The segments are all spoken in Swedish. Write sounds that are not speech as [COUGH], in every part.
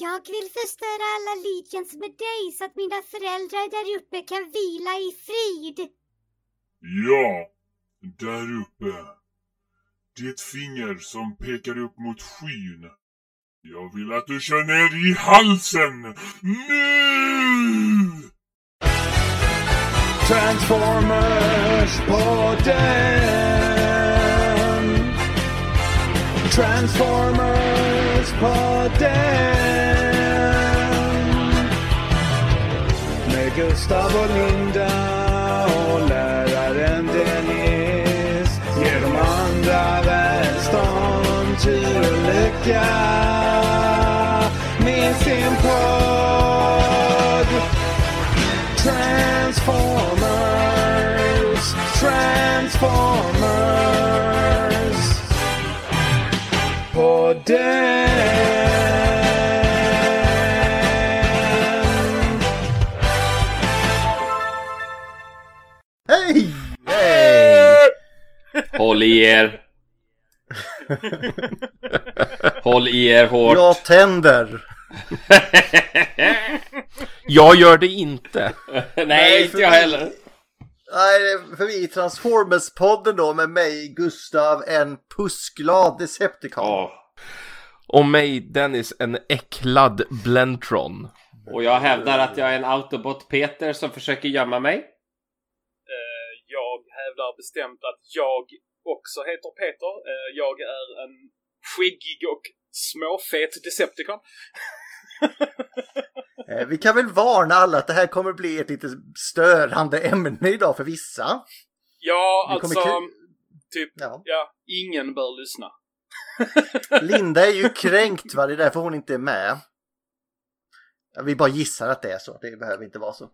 Jag vill förstöra alla legions med dig så att mina föräldrar där uppe kan vila i frid. Ja, där uppe. Det finger som pekar upp mot skyn. Jag vill att du kör ner i halsen. Nu! Transformers podden Transformers podden Gustav och Linda och läraren Dennis. Ger de andra välstånd, tur och lycka. Med sin podd. Transformers, Transformers. Podden Håll i er. Håll i er hårt. Jag tänder! Jag gör det inte. Nej, inte jag heller. Nej, för vi i Transformers-podden då med mig, Gustav, en pussglad Decepticon. Ja. Och mig, Dennis, en äcklad Blentron. Och jag hävdar att jag är en Autobot-Peter som försöker gömma mig. Eh, Jag hävdar bestämt att jag också heter Peter. Eh, Jag är en skäggig och småfet Decepticon. [LAUGHS] Eh, Vi kan väl varna alla att det här kommer bli ett lite störande ämne idag för vissa. Ja, alltså... Typ, Ja. ja, ingen bör lyssna. [LAUGHS] Linda är ju kränkt va, det är därför hon inte är med. Vi bara gissar att det är så, det behöver inte vara så.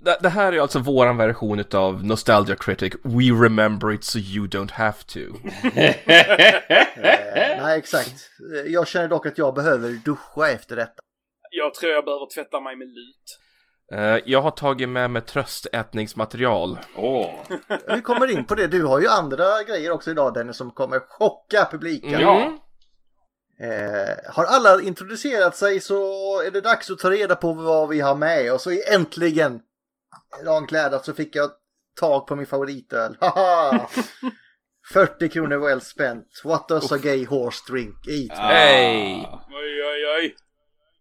Det, det här är alltså våran version utav Nostalgia Critic. We remember it so you don't have to. Eh, nej, exakt. Eh, Jag känner dock att jag behöver duscha efter detta. Jag tror jag behöver tvätta mig med lut. Eh, jag har tagit med mig tröstätningsmaterial. Åh. [LAUGHS] Vi kommer in på det, du har ju andra grejer också idag Dennis som kommer chocka publiken. Mm. Ja. Eh, har alla introducerat sig så är det dags att ta reda på vad vi har med och så äntligen ramklädat så fick jag tag på min favoritöl. [LAUGHS] Haha! [LAUGHS] 40 kronor well spent. What does a gay horse drink? Eat. Hej! Oj, oj, oj.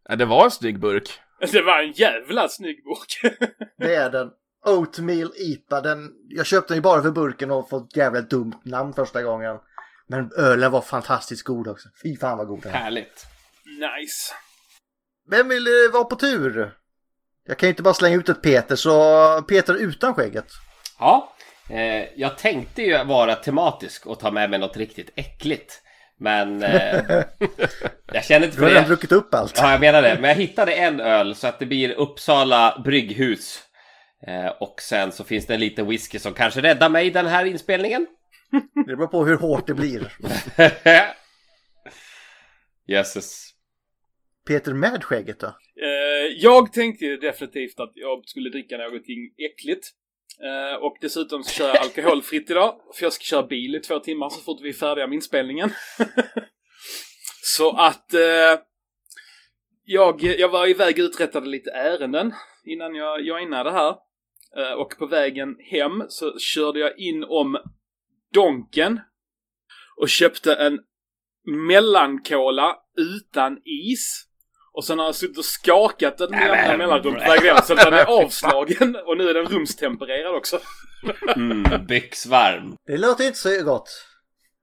Ja, det var en snygg burk. [LAUGHS] Det var en jävla snygg burk. Det är den. Oatmeal IPA. Den, jag köpte den ju bara för burken och fått ett jävla dumt namn första gången. Men ölen var fantastiskt god också. Fy fan vad god den var. Härligt. nice. Vem vill eh, vara på tur? Jag kan ju inte bara slänga ut ett Peter, så Peter utan skägget. Ja, eh, jag tänkte ju vara tematisk och ta med mig något riktigt äckligt. Men eh, [LAUGHS] jag känner inte Du för har redan det. druckit upp allt. Ja, jag menar det. Men jag hittade en öl så att det blir Uppsala brygghus. Eh, och sen så finns det en liten whisky som kanske räddar mig i den här inspelningen. Det beror på hur hårt det blir. [LAUGHS] Jösses. Peter med skägget då? Eh, jag tänkte ju definitivt att jag skulle dricka någonting äckligt. Eh, och dessutom så kör jag alkoholfritt idag. För jag ska köra bil i två timmar så fort vi är färdiga med inspelningen. [LAUGHS] så att eh, jag, jag var iväg och uträttade lite ärenden innan jag joinade här. Eh, och på vägen hem så körde jag in om Donken och köpte en mellankola utan is. Och sen har jag suttit och skakat den med jämna mellanrum på så den är [LAUGHS] avslagen och nu är den rumstempererad också. Mm, byxvarm. Det låter inte så gott.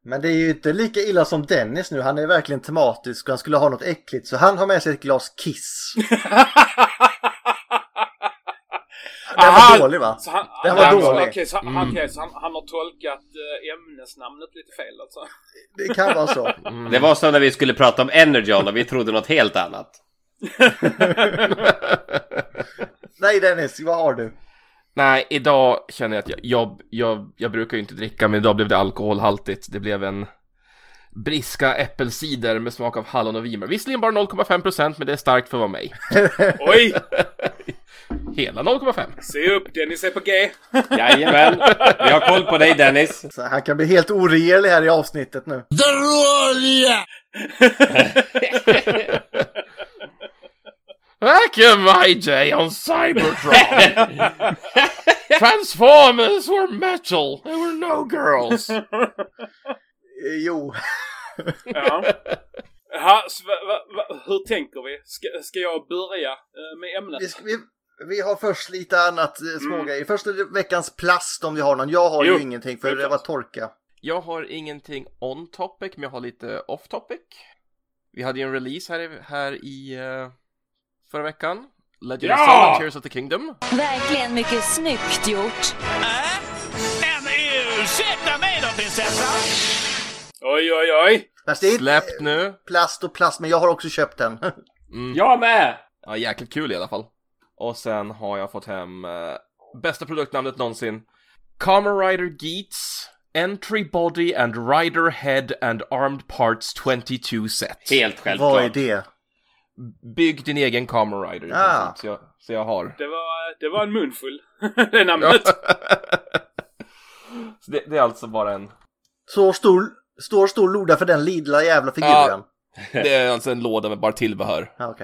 Men det är ju inte lika illa som Dennis nu. Han är verkligen tematisk och han skulle ha något äckligt. Så han har med sig ett glas Kiss. [LAUGHS] Den var dålig va? Han, Den var han- dålig. Okej, så, han, okej, så han, han har tolkat eh, ämnesnamnet lite fel alltså. Det kan vara så. Det var som när vi skulle prata om Energon och vi trodde något helt annat. [LAUGHS] Nej Dennis, vad har du? Nej, idag känner jag att jag, jag, jag, jag brukar ju inte dricka, men idag blev det alkoholhaltigt. Det blev en briska äppelcider med smak av hallon och vimmer. Visserligen bara 0,5% men det är starkt för att vara mig. [LAUGHS] Oj! [LAUGHS] Hela 0,5. Se upp, Dennis är på G. Jajamän, vi har koll på dig Dennis. Så han kan bli helt oregerlig här i avsnittet nu. Vacuum IJ on Cybertron! [LAUGHS] Transformers were metal, there were no girls! Eh, Jo, Ja. Ha, va, va, va, hur tänker vi? Ska, ska jag börja eh, med ämnet? vi, vi, vi har först lite annat eh, Mm. smågrejer. Först är det veckans plast om vi har någon. Jag har Jo, ju ingenting för det var torka. Jag har ingenting on topic, men jag har lite off topic. Vi hade ju en release här i, här i eh, förra veckan. Legend Ja! of Zelda Tears of the Kingdom. Verkligen mycket snyggt gjort. Men ursäkta mig då prinsessan! Oj, oj, oj! Fast det är inte Släppt nu. plast och plast, men jag har också köpt den. [LAUGHS] Mm. Jag med! Ja, jäkligt kul i alla fall. Och sen har jag fått hem eh, bästa produktnamnet någonsin. Kamen Rider Geats Entry Body and Rider Head and Armed Parts 22 Set. Helt självklart. Vad är det? Bygg din egen Kamen Rider i Ah. princip, så jag, så jag har. Det var, det var en munfull. [LAUGHS] det namnet. [LAUGHS] så det, det är alltså bara en... Så stor, står stor loda för den lilla jävla figuren? Det är alltså en låda med bara tillbehör. [LAUGHS]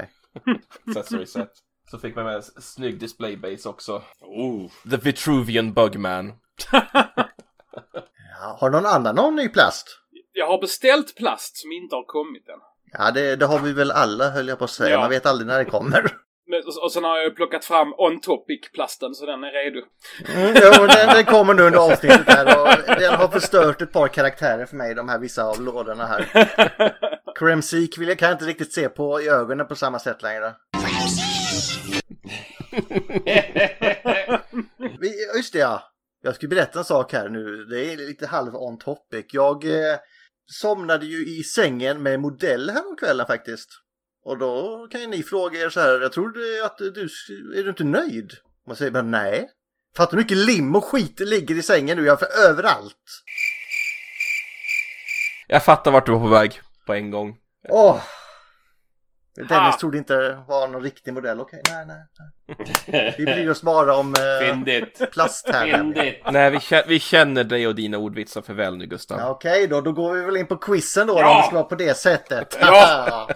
Accessory set. Så fick man med en snygg displaybase också. Oh. The Vitruvian Bugman. Ja, har någon annan någon ny plast? Jag har beställt plast som inte har kommit än. Ja, det, det har vi väl alla höll jag på att säga. Ja. Man vet aldrig när det kommer. Men, och, och sen har jag plockat fram on topic-plasten så den är redo. Mm, jo, den, den kommer nu under avsnittet här och den har förstört ett par karaktärer för mig, de här vissa av lådorna här. [LAUGHS] Kremsik vill jag, kan jag inte riktigt se på i ögonen på samma sätt längre. Vi, just det ja. Jag ska berätta en sak här nu. Det är lite halv on topic. Jag eh, somnade ju i sängen med modell häromkvällen faktiskt. Och då kan ju ni fråga er så här. Jag trodde att du, är du inte nöjd? Man säger bara nej. Fattar du hur mycket lim och skit ligger i sängen nu? Jag för överallt. Jag fattar vart du var på väg på en gång. Åh! Dennis Ha. trodde inte var någon riktig modell. Okej, nej, nej. nej. Vi bryr oss bara om eh, Fyndigt. plast här. nämligen. Fyndigt. Nej, vi känner, vi känner dig och dina ordvitsar för väl nu, Gustav. Ja, Okej då, då går vi väl in på quizen då, Ja. om det ska vara på det sättet. [LAUGHS] Ja.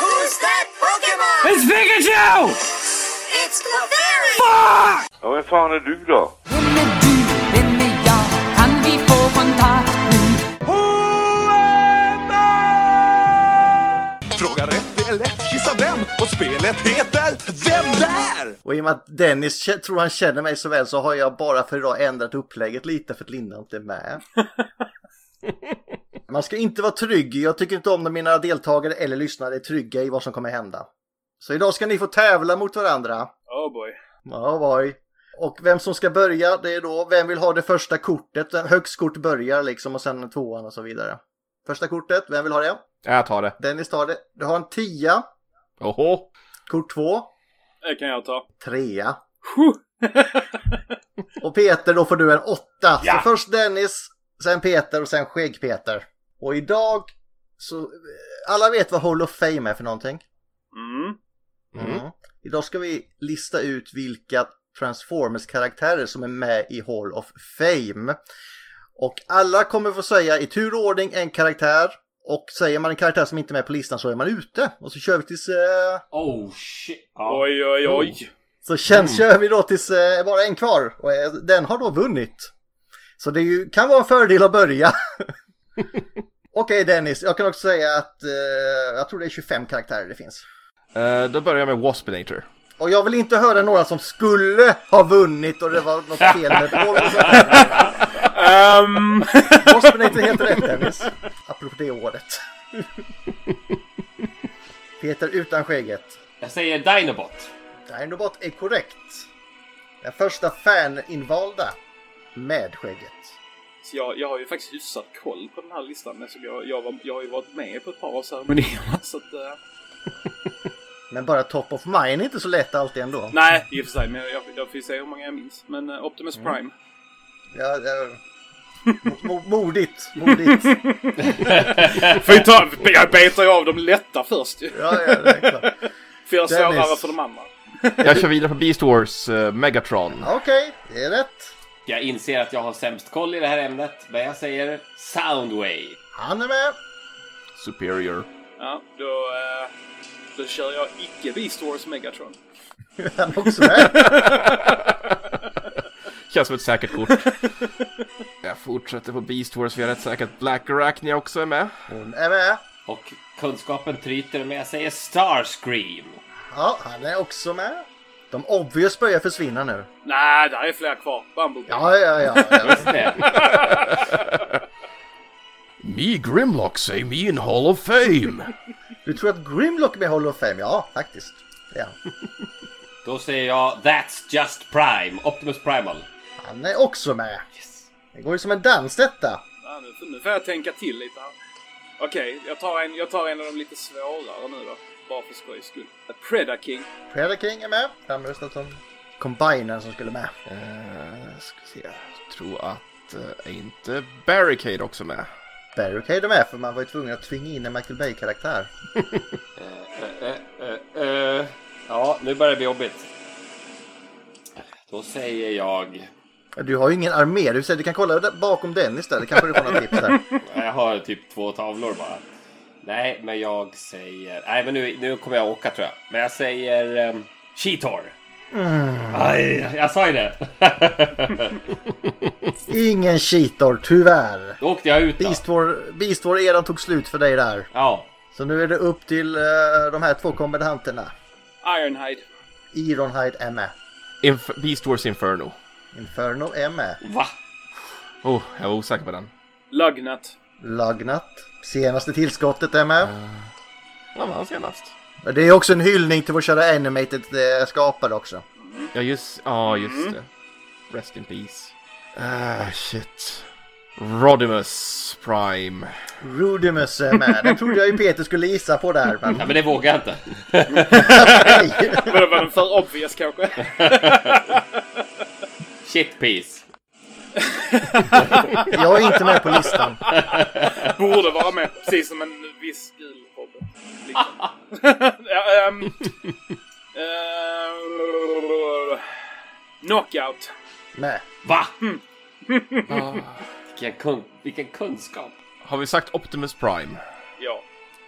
Who's that Pokémon? It's Pikachu! It's Clefairy! Ja, vem fan är du då? Spelet heter Vem där? Och i och med att Dennis tror han känner mig så väl så har jag bara för idag ändrat upplägget lite för att Linda inte är med. [LAUGHS] Man ska inte vara trygg. Jag tycker inte om när mina deltagare eller lyssnare är trygga i vad som kommer hända. Så idag ska ni få tävla mot varandra. Oh boy. Ja, boy. Och vem som ska börja, det är då vem vill ha det första kortet. Högst kort börjar liksom och sen tvåan och så vidare. Första kortet, vem vill ha det? Jag tar det. Dennis tar det. Du har en tia. Oho. Kort två. Det kan jag ta. Trea. [LAUGHS] Och Peter, då får du en åtta. Ja. Så först Dennis, sen Peter och sen Skägg-Peter. Och idag så... Alla vet vad Hall of Fame är för någonting. Mm. Mm. Idag ska vi lista ut vilka Transformers-karaktärer som är med i Hall of Fame. Och alla kommer få säga i tur och ordning en karaktär. Och säger man en karaktär som inte är med på listan så är man ute. Och så kör vi tills... Eh, Oh shit. Ja. Oj, oj, oj. så känns, kör vi då tills eh, bara en kvar. Och eh, den har då vunnit. Så det ju, kan vara en fördel att börja. [LAUGHS] Okej Dennis, jag kan också säga att eh, jag tror det är 25 karaktärer det finns. Eh, då börjar jag med Waspinator. Och jag vill inte höra några som skulle ha vunnit och det var något [LAUGHS] fel med boll och sånt där. Um, Waspinator helt rätt Dennis. Apropå det året. Peter utan skägget. Jag säger Dinobot. Dinobot är korrekt. Den första fan-invalda med skägget. så jag, jag har ju faktiskt hyfsat koll på den här listan. Så jag, jag, var, jag har ju varit med på ett par av ceremonierna. Så att, eh, [LAUGHS] Men bara top of mind är inte så lätt alltid ändå. nej, i och för sig. Men jag, jag får ju se hur många jag minns. Men eh, Optimus Prime. Ja, ja. Mo- Modigt, modigt. [LAUGHS] Får ju ta, jag betar ju av de lätta först ju. Ja, ja, det är klart. För jag svårare för de andra. Jag kör vidare på Beast Wars eh, Megatron. Okej, det är rätt. Jag inser att jag har sämst koll i det här ämnet, men jag säger Soundwave. Han är med. Superior. Ja, då... Eh, Då kör jag icke Beast Wars Megatron. [LAUGHS] Han är också med. [LAUGHS] Känns som ett säkert kort. [LAUGHS] Jag fortsätter på Beast Wars, vi har rätt säkert Black Arachnia också är med. Hon är med. Och kunskapen tryter men jag säger Starscream. Ja, han är också med. De obvious börjar försvinna nu. Nej, där är fler kvar. Bumblebee. Ja, ja, ja. ja. [LAUGHS] [LAUGHS] Me Grimlock say me in Hall of Fame. Du tror att Grimlock är med i Hall of Fame? Ja, faktiskt. Är han. Då säger jag That's Just Prime. Optimus Primal. Han är också med. Det går ju som en dans detta. Ja, nu, får- nu får jag tänka till lite här. Okej, jag, tar en, jag tar en av de lite svårare nu då. Bara för skojs skull. Predator King. Predator King är med. Framröstat som combinern som skulle med. Uh, ska se, jag tror att uh, är inte Barricade också med? Barricade är med för man var ju tvungen att tvinga in en Michael Bay-karaktär. [LAUGHS] Eh, eh. Ja, nu börjar det bli jobbigt. Då säger jag... Du har ju ingen armé. Du, säger, du kan kolla bakom den istället. Kanske du får några tips där. [LAUGHS] Jag har typ två tavlor bara. Nej, men jag säger... Nej, men nu, nu kommer jag åka tror jag. Men jag säger... Um, Cheetor. Aj, jag sa ju det. [LAUGHS] Ingen cheater, tyvärr. Då åkte jag ut då. Beast War- Beast War-eran tog slut för dig där. Ja. Så nu är det upp till eh, de här två kombatanterna. Ironhide. Ironhide är med. Inf- Beast Wars Inferno. Inferno är med. Va? Oh, jag var osäker på den. Lugnat. Lugnat. Senaste tillskottet är med. Vad var han senast? Det är också en hyllning till vår kära animated eh, skapare också. Ja, just, ja, just det. Rest in peace. Ah, shit. Rodimus Prime. Rudimus är med. Den trodde jag ju Peter skulle gissa på där. Men... Ja, men det vågar jag inte. [LAUGHS] [LAUGHS] Men det var den för obvious kanske? [LAUGHS] Shit piece. [LAUGHS] Jag är inte med på listan. Borde vara med. Precis som en viss gul Robbe. Liksom. [LAUGHS] ja, ehm, eh, knockout. Med. Va? [LAUGHS] Vilken, kun vilken kunskap. Har vi sagt Optimus Prime? Ja.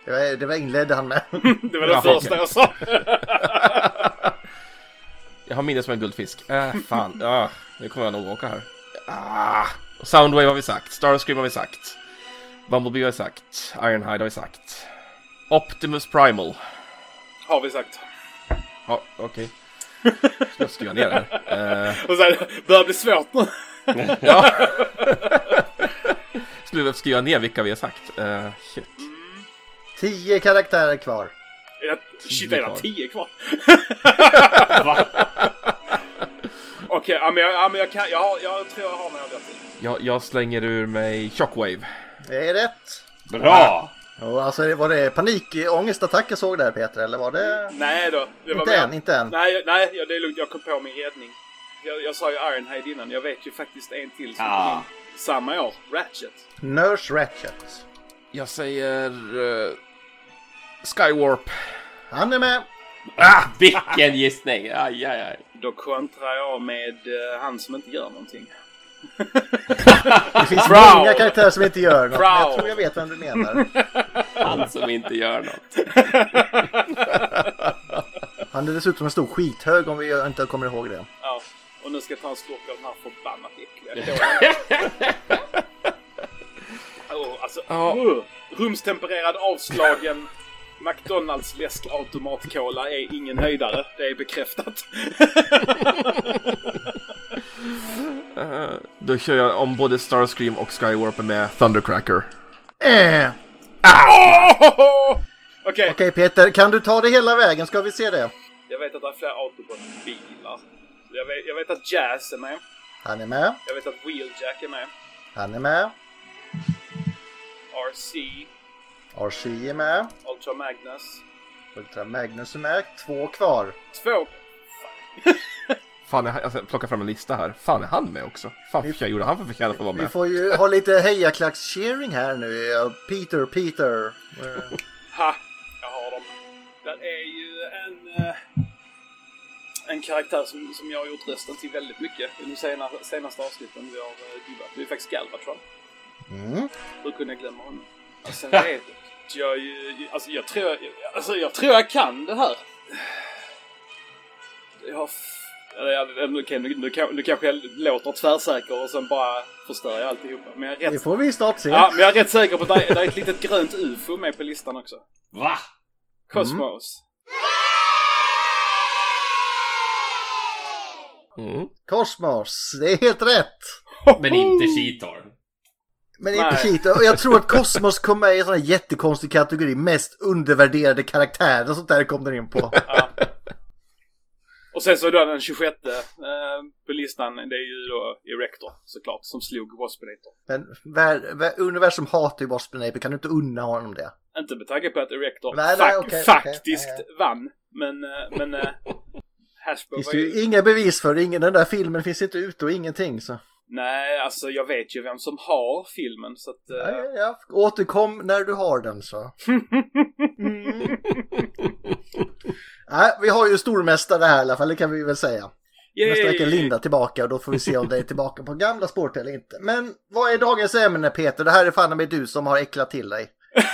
Det var, det var inledde han med. Det var det första jag sa. Jag har minne som en guldfisk. Äh, [LAUGHS] fan. Ja, nu kommer jag nog åka här. Ah. Soundwave har vi sagt. Starscream har vi sagt. Bumblebee har vi sagt. Ironhide har vi sagt. Optimus Primal. Har vi sagt. Ja, okej. Ska jag skriva ner det här? Eh, Och sen börjar bli svårt nu. [LAUGHS] ja. Skulle skriva ner vilka vi har sagt? Eh, shit. Tio karaktärer kvar. Ja, Shit, är det kvar. tio kvar? [LAUGHS] Va? Okej, ja, men jag, ja, men jag, kan, jag, jag tror jag har några till. Jag, jag slänger ur mig Shockwave. Det är rätt. Bra! Och alltså, var det panikångestattack jag såg där Peter? Eller var det... Nej då. Det var Inte än, inte än. Nej, nej ja, det är lugnt. Jag kom på min räddning. Jag, jag sa ju Ironhide innan. Jag vet ju faktiskt en till som Ah. kom in samma år. Ratchet. Nurse Ratchet. Jag säger... eh, Skywarp. Han är med. Ah, vilken gissning! Aj, aj, aj. Då kontrar jag med eh, han som inte gör någonting. [LAUGHS] Det finns Prowl. många karaktärer som inte gör något. men Jag tror jag vet vem du menar. [LAUGHS] Han som inte gör något. [LAUGHS] Han är dessutom en stor skithög om vi inte kommer ihåg det. Ja. Och nu ska jag ta en slurk av den här förbannat äckliga oh, alltså, Ja. uh, rumstempererad avslagen McDonalds läskautomatkola är ingen höjdare. Det är bekräftat. Eh, då kör jag om både Starscream och Skywarp med Thundercracker. Eh. Okej, Okej Peter, kan du ta det hela vägen? Ska vi se det? jag vet att det är flera Autobot-bilar. Jag vet, jag vet att Jazz är med. Han är med. Jag vet att Wheeljack är med. Han är med. RC, RC är med. Ultra Magnus. Ultra Magnus är med. Två kvar. Två. [LAUGHS] Fan, jag, jag ska plocka fram en lista här. Fan, är han med också? Fan, vilka gjorde han för förtjänst att vara Vi med? får ju ha lite hejaklacks-cheering här nu. Peter, Peter. Eh, [LAUGHS] Ha! Jag har dem. Det är ju en... eh, en karaktär som, som jag har gjort rösten till väldigt mycket i de sena, senaste avsnitten vi har uh, dubbat. Det är faktiskt Galvatron. Mm. Hur kunde jag glömma honom? Det att jag... ju- Alltså jag tror... Alltså jag tror jag kan det här. Jag har... Eller okej, nu, nu, nu kanske jag låter tvärsäker och sen bara förstör jag alltihopa. Men jag är Det rätt... får vi snart se. Ja, men jag är rätt säker på att det är, det är ett litet grönt ufo med på listan också. Va? Cosmos. Mm. Kosmos, det är helt rätt. Men inte Cheetor. Men inte. Och jag tror att Kosmos kom med i en sån här jättekonstig kategori. Mest undervärderade karaktärer och sånt där kom den in på. Och sen så då den 26 eh, på listan, det är ju då Erector såklart, som slog Waspinator. Men vär, vär, universum hatar ju Waspinator. Kan du inte unna honom det? Inte med tanke på att Erector Nej, nej, fak- okej, faktiskt okej. vann. Men, eh, men uh, Hasbro finns var det ju... ju inga bevis för. Ingen, den där filmen finns inte ute och ingenting. Så. Nej, alltså jag vet ju vem som har filmen så att... eh, Ja, ja, ja. Återkom när du har den så. Mm. [LAUGHS] Nej, vi har ju stormästare här i alla fall, det kan vi väl säga. Nästa vecka är! Linda tillbaka och då får vi se om det är tillbaka på gamla spåret eller inte. Men vad är dagens ämne Peter? Det här är fan med du som har äcklat till dig. [LAUGHS]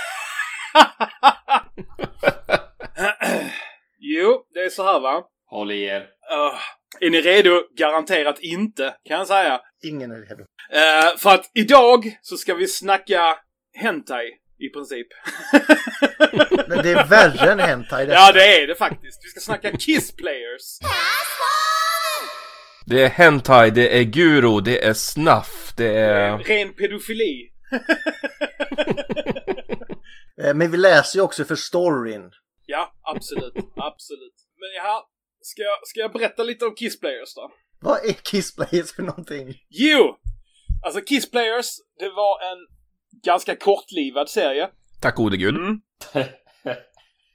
Jo, det är så här va. Håll i er. Uh, är ni redo? Garanterat inte, kan jag säga. Ingen är redo. Eh, för att idag så ska vi snacka Hentai, i princip. Men det är värre än hentai detta. ja, det är det faktiskt. Vi ska snacka Kiss Players. Det är hentai, det är guru, det är snuff, det är... Ren pedofili. Eh, Men vi läser ju också för storyn. Ja, absolut. absolut. Men ja, ska jag, ska jag berätta lite om Kiss Players då? Vad är Kiss Players för någonting? Jo! Alltså Kiss Players, det var en ganska kortlivad serie. Tack gode gud. Mm.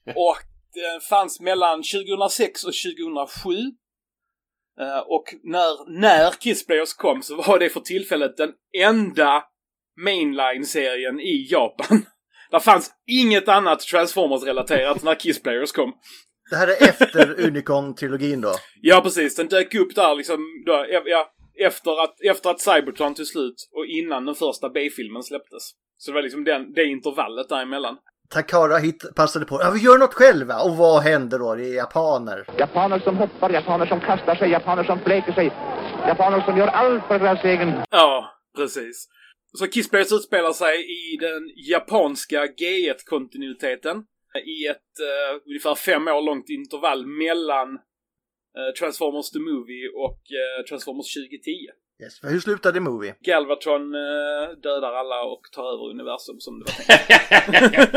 Och den fanns mellan 2006 och 2007. Eh, och när, när Kiss Players kom så var det för tillfället den enda mainline-serien i Japan. [LAUGHS] Det fanns inget annat Transformers-relaterat när Kiss Players kom. Det här är efter [LAUGHS] Unicon-trilogin då. Ja, precis. Den dök upp där liksom då, ja, efter, att, efter att Cybertron tog slut och innan den första B-filmen släpptes. Så det var liksom den, det intervallet däremellan. Takara hit passade på, ja vi gör något själva. Och vad händer då? Det är japaner. Japaner som hoppar, japaner som kastar sig, japaner som bleker sig. Japaner som gör allt för deras egen... Ja, precis. Så Kiss Players utspelar sig i den japanska G1-kontinuiteten. I ett uh, ungefär fem år långt intervall mellan eh, Transformers the Movie och eh, Transformers 2010. Yes. För hur slutade Movie? Galvatron uh, dödar alla och tar över universum som det var tänkt.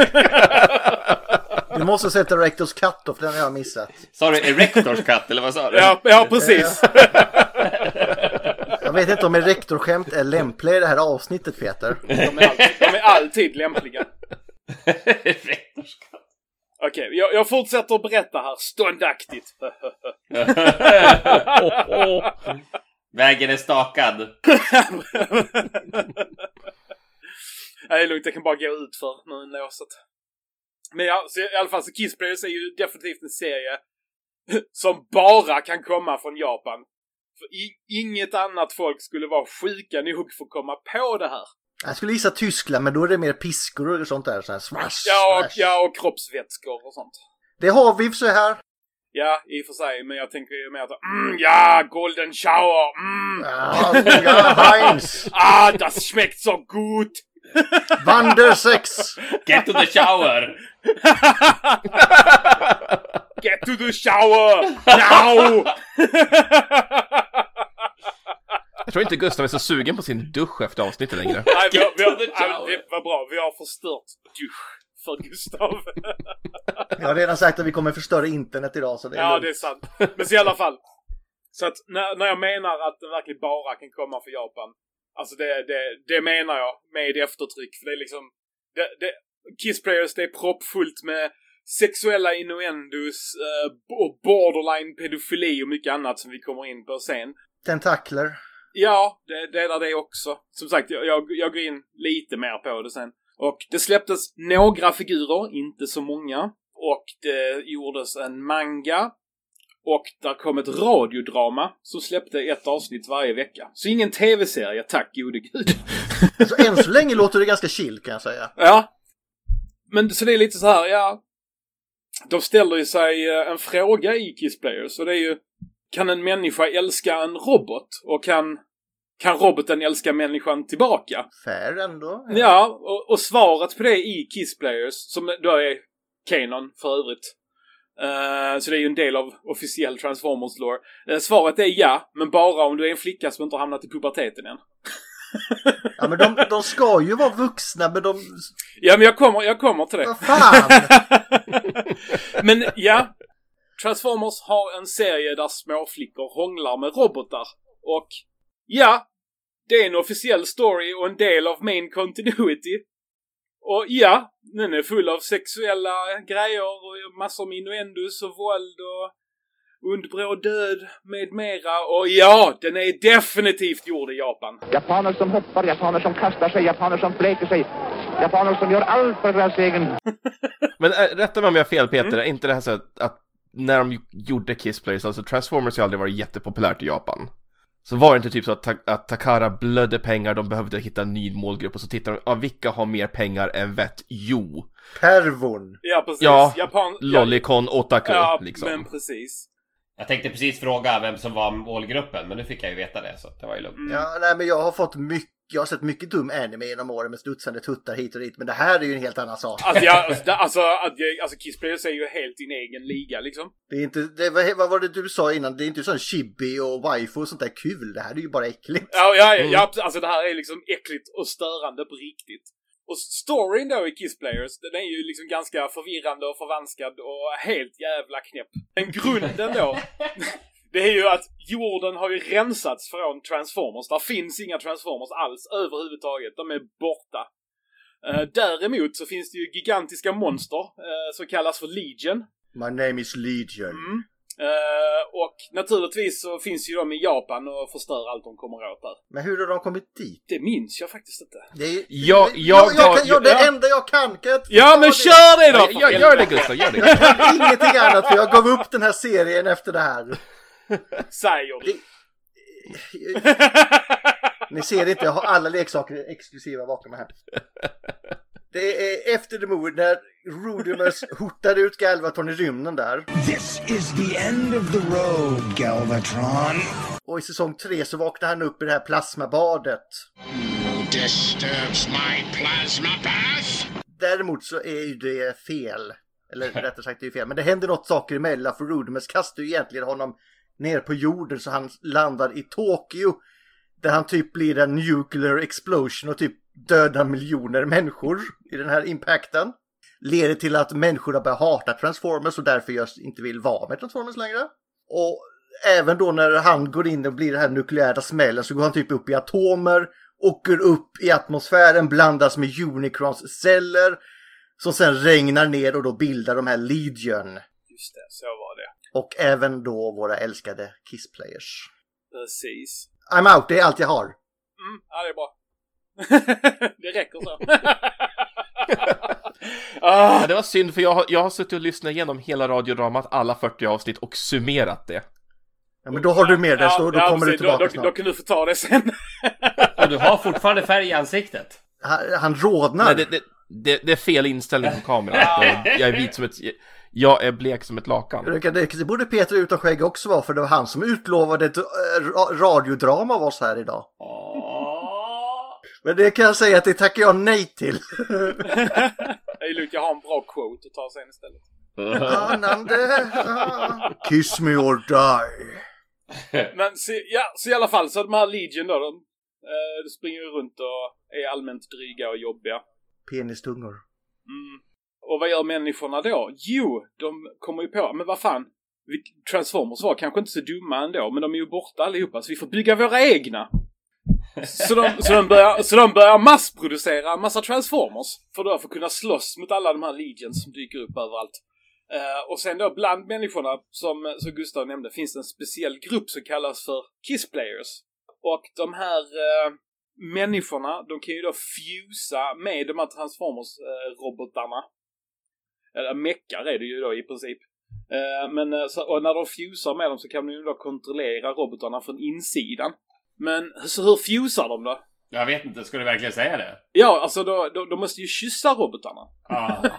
[LAUGHS] Du måste sätta Rectors Cut för den har jag missat. Sa du Erectors katt eller vad sa du? ja, ja, precis. Jag vet inte om rektorskämt är lämpliga i det här avsnittet Peter. De är alltid, de är alltid lämpliga. [LAUGHS] Okej, jag, jag fortsätter att berätta här ståndaktigt. [LAUGHS] Vägen är stakad. [LAUGHS] Nej, det är lugnt. Jag kan bara gå ut för nu låset. Men ja, så i alla fall så Kiss Players är ju definitivt en serie [LAUGHS] som bara kan komma från Japan. För inget annat folk skulle vara sjuka nog för att komma på det här. Jag skulle gissa Tyskland men då är det mer piskor och sånt där. Så här smash, Ja, och, smash. ja, och kroppsvätskor och sånt. Det har vi så här. Ja, i och för sig, men jag tänker ju mer att mm, ja, golden shower, mm, Ja, ja, Heinz! [LAUGHS] ah, das schmeckt so gut. Wandersex! Get to the shower! Get to the shower now! [LAUGHS] Jag tror inte Gustav är så sugen på sin dusch efter avsnittet längre. Nej, vi har, vi har, det var bra. Vi har förstört dusch för Gustav. Jag har redan sagt att vi kommer förstöra internet idag så det är ja, lugnt. det är sant. Men så i alla fall. Så att när, när jag menar att den verkligen bara kan komma från Japan. Alltså det, det, det menar jag med eftertryck. För det är liksom... Det, det, Kiss Players, det är proppfullt med sexuella innuendos eh, och borderline pedofili och mycket annat som vi kommer in på sen. Tentakler. Ja, det delar det också. Som sagt, jag, jag, jag går in lite mer på det sen. Och det släpptes några figurer, inte så många. Och det gjordes en manga. Och där kom ett radiodrama som släppte ett avsnitt varje vecka. Så ingen tv-serie, tack gode gud. [LAUGHS] Så än så länge låter det ganska chill kan jag säga. ja. men så det är lite så här, ja. De ställer ju sig eh, en fråga i Kiss Players och det är ju kan en människa älska en robot? Och kan, kan roboten älska människan tillbaka? Fair ändå. Ja, och, och svaret på det i Kiss Players, som då är Kanon för övrigt. Eh, så det är ju en del av officiell Transformers lore. Eh, svaret är ja, men bara om du är en flicka som inte har hamnat i puberteten än. Ja, men de, de ska ju vara vuxna, men de... Ja, men jag kommer, jag kommer till det. Vad fan! [LAUGHS] men ja, Transformers har en serie där småflickor hånglar med robotar. Och ja, det är en officiell story och en del av main continuity. Och ja, den är full av sexuella grejer och massor med innuendos och våld och ond bråd död med mera. Och ja, den är definitivt gjord i Japan. Japaner som hoppar, japaner som kastar sig, japaner som fläker sig. Japaner som gör allt för deras egen... [LAUGHS] Men äh, rätta mig om jag har fel Peter, är inte det här så att, att när de gjorde Kiss Players, alltså Transformers har aldrig varit jättepopulärt i Japan. Så var det inte typ så att, att Takara blödde pengar, de behövde hitta en ny målgrupp och så tittar de, ja vilka har mer pengar än vett? Jo, Pervon. Ja, precis. Ja, Japan... Lollicon Otaku Ja, liksom. men precis. Jag tänkte precis fråga vem som var målgruppen, men nu fick jag ju veta det, så det var ju lugnt. Ja, nej, men jag har fått mycket, jag har sett mycket dum anime genom åren med studsande tuttar hit och dit, men det här är ju en helt annan sak. Alltså, jag, [LAUGHS] alltså, det- alltså, jag- alltså Kiss Players är ju helt din egen liga liksom. Det är inte, det, vad, vad var det du sa innan? Det är inte sån chibi och waifu och sånt där kul. Det här är ju bara äckligt. Ja, ja, Mm. ja, ja, alltså det här är liksom äckligt och störande på riktigt. Och storyn då i Kiss Players, den är ju liksom ganska förvirrande och förvanskad och helt jävla knäpp. Men grunden då, [LAUGHS] det är ju att jorden har ju rensats från Transformers. Där finns inga Transformers alls överhuvudtaget. De är borta. Eh, däremot så finns det ju gigantiska monster eh, som kallas för Legion. My name is Legion. Mm. Eh, och naturligtvis så finns ju de i Japan och förstör allt de kommer åt där. Men hur har de kommit dit? Det minns jag faktiskt inte. Det är, Ja, jag, jag jag, kan, jag, det ja. enda jag kan. kan jag Ja, men det? kör det då! Ja, gör, gör det Gustav, gör det. Jag [LAUGHS] kan ingenting annat för jag gav upp den här serien efter det här. [LAUGHS] Säger du. [LAUGHS] Ni ser inte, jag har alla leksaker exklusiva bakom mig här. Det är efter The Movie när Rudimus hotade ut Galvatron i rymden där. This is the end of the road, Galvatron. Och i säsong tre så vaknar han upp i det här plasmabadet. Disturbs my plasma bath? Däremot så är ju det fel. Eller rättare sagt det är fel. Men det händer något saker emellan för Rudimus kastar ju egentligen honom ner på jorden så han landar i Tokyo. Där han typ blir en nuclear explosion och typ dödar miljoner människor i den här impacten. Leder till att människor har börjat hata Transformers och därför just inte vill vara med Transformers längre. Och även då när han går in och blir den här nukleära smällen så går han typ upp i atomer, åker upp i atmosfären, blandas med Unicrons celler som sen regnar ner och då bildar de här Legion. Just det, så var. Och även då våra älskade Kiss-players. Precis. I'm out, det är allt jag har. Mm, ja, det är bra. [LAUGHS] det räcker så. [LAUGHS] ah, Ja, det var synd för jag har, jag har suttit och lyssnat igenom hela radiodramat, alla 40 avsnitt och summerat det. Ja, men då har du med det, så då kommer du precis. tillbaka då, då, snart. då kan du få ta det sen. Och du har fortfarande färg i ansiktet. Han, han rodnar. Nej, det, det, det, det är fel inställning på kameran. Jag, jag är vit som ett... Jag är blek som ett lakan. Det, borde Peter utan skägg också vara, för det var han som utlovade ett ra- radiodrama av oss här idag. Men det kan jag säga att det tackar jag nej till. [LAUGHS] Är lugnt, jag har en bra quote att ta sen istället. Anande. Kiss me or die. Men så, ja, så i alla fall så de här Legion då, de, eh, de springer ju runt och är allmänt dryga och jobbiga. Penistungor. Mm. Och vad gör människorna då? Jo, de kommer ju på, men vad fan. Transformers var kanske inte så dumma ändå, men de är ju borta allihopa, så vi får bygga våra egna. Så de, så de, börjar, så de börjar massproducera en massa Transformers. För då för att kunna slåss mot alla de här Legions som dyker upp överallt. Uh, och sen då bland människorna, som, som Gustav nämnde, finns det en speciell grupp som kallas för Kiss Players. Och de här uh, människorna, de kan ju då fusa med de här Transformers-robotarna. Eh, eller meckar är det ju då i princip. Eh, men eh, och när de fusar med dem så kan de ju då kontrollera robotarna från insidan. Men så hur fusar de då? Jag vet inte, ska du verkligen säga det? Ja, alltså då, då, de måste ju kyssa robotarna. Ah.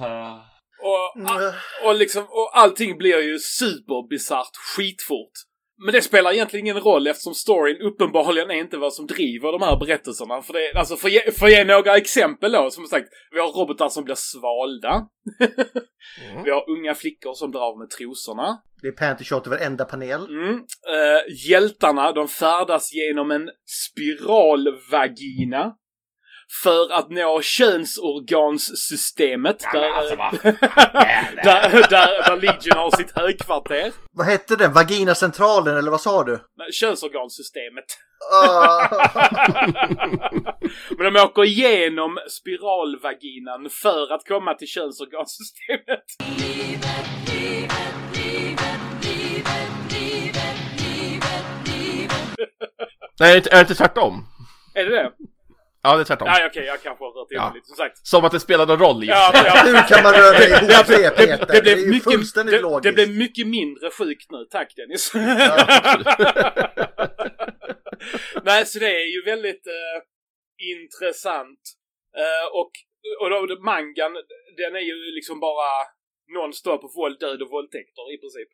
[LAUGHS] Och, och liksom, och allting blir ju superbisarrt skitfort. Men det spelar egentligen ingen roll eftersom storyn uppenbarligen är inte vad som driver de här berättelserna. För det, alltså för, ge- för att ge några exempel då, som sagt, vi har robotar som blir svalda. vi har unga flickor som drar med trosorna. Det är panty shot i varenda panel. Mm. Eh, hjältarna, de färdas genom en spiralvagina. För att nå könsorganssystemet. Ja, där, alltså, [LAUGHS] där, där, där Legion har sitt högkvarter. Vad hette den? Vaginacentralen eller vad sa du? Nej, Könsorganssystemet. Ah. [LAUGHS] Men de åker igenom spiralvaginan för att komma till könsorganssystemet. Nej, är det inte- är det inte tvärtom? Är det det? Ja, det är tvärtom. Nej, okej, jag kanske har rört Ja. lite. Som sagt. Som att det spelar någon roll Ja, ja. [LAUGHS] Hur kan man röra ihop Det- det, det- Peter? Det, blev Det är ju mycket, fullständigt det, logiskt. det blev mycket mindre sjukt nu. Tack Dennis. [LAUGHS] Nej, så det är ju väldigt eh, intressant. Eh, och och då, mangan, den är ju liksom bara non-stop våld, död och våldtäkter i princip.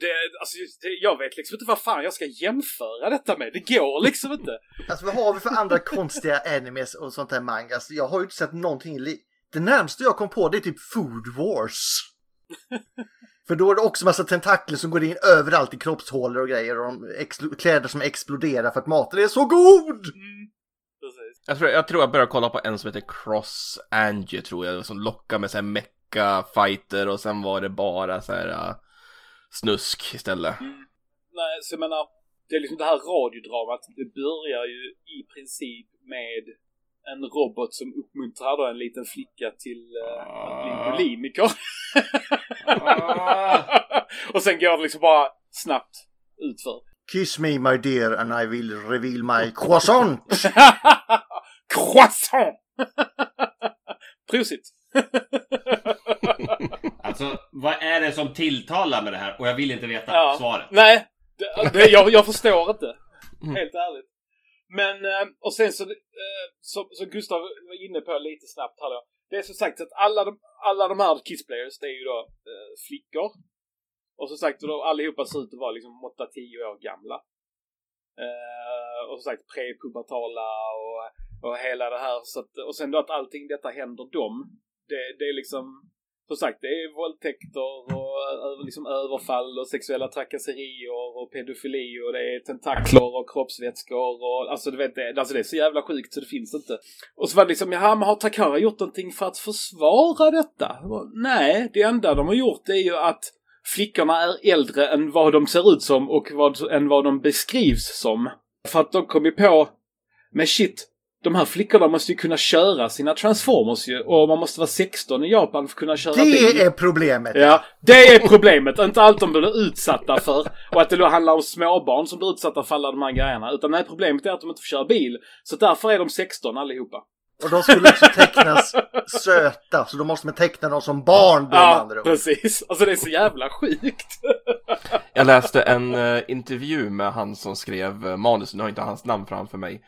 Det, alltså, det, jag vet liksom inte vad fan jag ska jämföra detta med. Det går liksom inte. Alltså vad har vi för andra [LAUGHS] konstiga animes och sånt här mangas? Jag har ju inte sett någonting li- Det närmaste jag kom på det är typ Food Wars. [LAUGHS] För då är det också massa tentakler som går in överallt i kroppshålor och grejer och kläder som exploderar för att maten är så god! Precis. Jag tror, jag tror jag började kolla på en som heter Cross Angie tror jag, som lockar med så här mecka fighter och sen var det bara så här uh, snusk istället. Nej, så jag menar, det är liksom det här radiodramat, det börjar ju i princip med en robot som uppmuntrar då en liten flicka till uh, att bli bulimiker. [LAUGHS] och sen går det liksom bara snabbt utför. Kiss me my dear and I will reveal my croissant! [LAUGHS] Croissant! [LAUGHS] Prosit! Alltså, vad är det som tilltalar med det här? Och jag vill inte veta Ja. svaret. Nej, det, det, jag, jag förstår inte. Mm. Helt ärligt. Men, eh, och sen så, eh, som, som Gustav var inne på lite snabbt här då. Det är som sagt att alla de, alla de här Kissplayers, det är ju då eh, flickor. Och som sagt, då allihopa ser ut att vara liksom 8-10 år gamla. Eh, och som sagt prepubertala och, och hela det här. Så att, och sen då att allting detta händer dem. Det, det är liksom som sagt, det är våldtäkter och liksom överfall och sexuella trakasserier och pedofili och det är tentakler och kroppsvätskor och alltså du vet det, alltså det är så jävla sjukt så det finns inte. Och så var det liksom, jaha men har Takara gjort någonting för att försvara detta? Nej, det enda de har gjort är ju att flickorna är äldre än vad de ser ut som och vad, än vad de beskrivs som. För att de kom ju på, men shit, de här flickorna måste ju kunna köra sina transformers ju och man måste vara 16 i Japan för att kunna köra bil. Det är problemet! Ja, det är problemet. inte allt de blir utsatta för. Och att det då handlar om småbarn som blir utsatta för alla de här grejerna. Utan nej, problemet är att de inte får köra bil. Så därför är de 16 allihopa. Och de skulle också tecknas söta, så då måste man teckna dem som barn då Ja, andra precis. Alltså det är så jävla sjukt. Jag läste en eh, intervju med han som skrev uh, manus, nu har jag inte hans namn framför mig.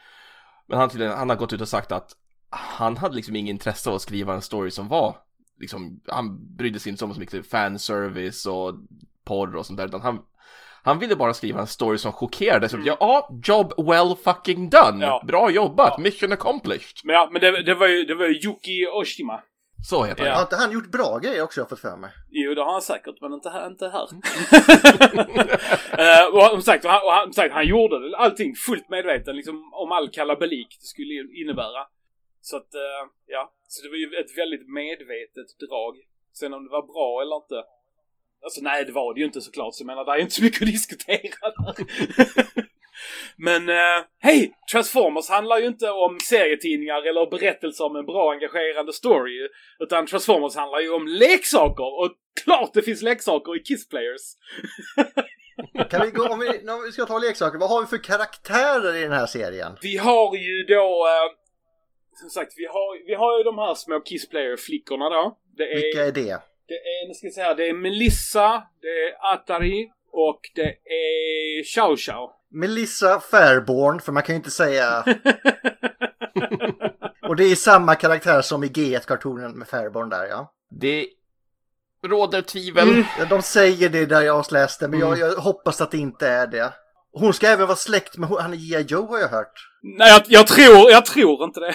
Men han, tydligen, han har gått ut och sagt att han hade liksom ingen intresse av att skriva en story som var liksom, han brydde sig inte om så mycket fanservice och porr och sånt där, utan han, han ville bara skriva en story som chockerade. Så ja, job well fucking done! Ja. Bra jobbat! Mission accomplished! Men ja, men det, det var ju, det var ju Yuki Oshima. Så heter Ja. Har inte han gjort bra grejer också har jag fått för mig? Jo, det har han säkert, men inte här. Inte här. [LAUGHS] Eh, och som sagt, och han, och han, sagt, han gjorde allting fullt medveten liksom, om all kalabalik det skulle innebära. Så att, eh, ja. Så det var ju ett väldigt medvetet drag. Sen om det var bra eller inte. Alltså nej, det var det ju inte såklart. Så jag menar, det är inte så mycket att diskutera där. [LAUGHS] Men eh, hej! Transformers handlar ju inte om serietidningar eller berättelser om en bra engagerande story. Utan Transformers handlar ju om leksaker. Och klart det finns leksaker i Kiss Players. [LAUGHS] Kan vi gå, om vi, om vi ska ta leksaker, vad har vi för karaktärer i den här serien? Vi har ju då... Eh, som sagt, vi har, vi har ju de här små Kiss Player-flickorna då. Det är, Vilka är det? det är, nu ska jag säga, det är Melissa, det är Atari och det är Chow Chow. Melissa Fairborn, för man kan ju inte säga... Och det är samma karaktär som i G1-kartonen med Fairborn där ja. Det råder tvivel. Mm. Ja, De säger det där jag har läst det, men jag, Mm. jag hoppas att det inte är det. Hon ska även vara släkt med han är G.I. Joe har jag hört. Nej, jag, jag, tror, jag tror inte det.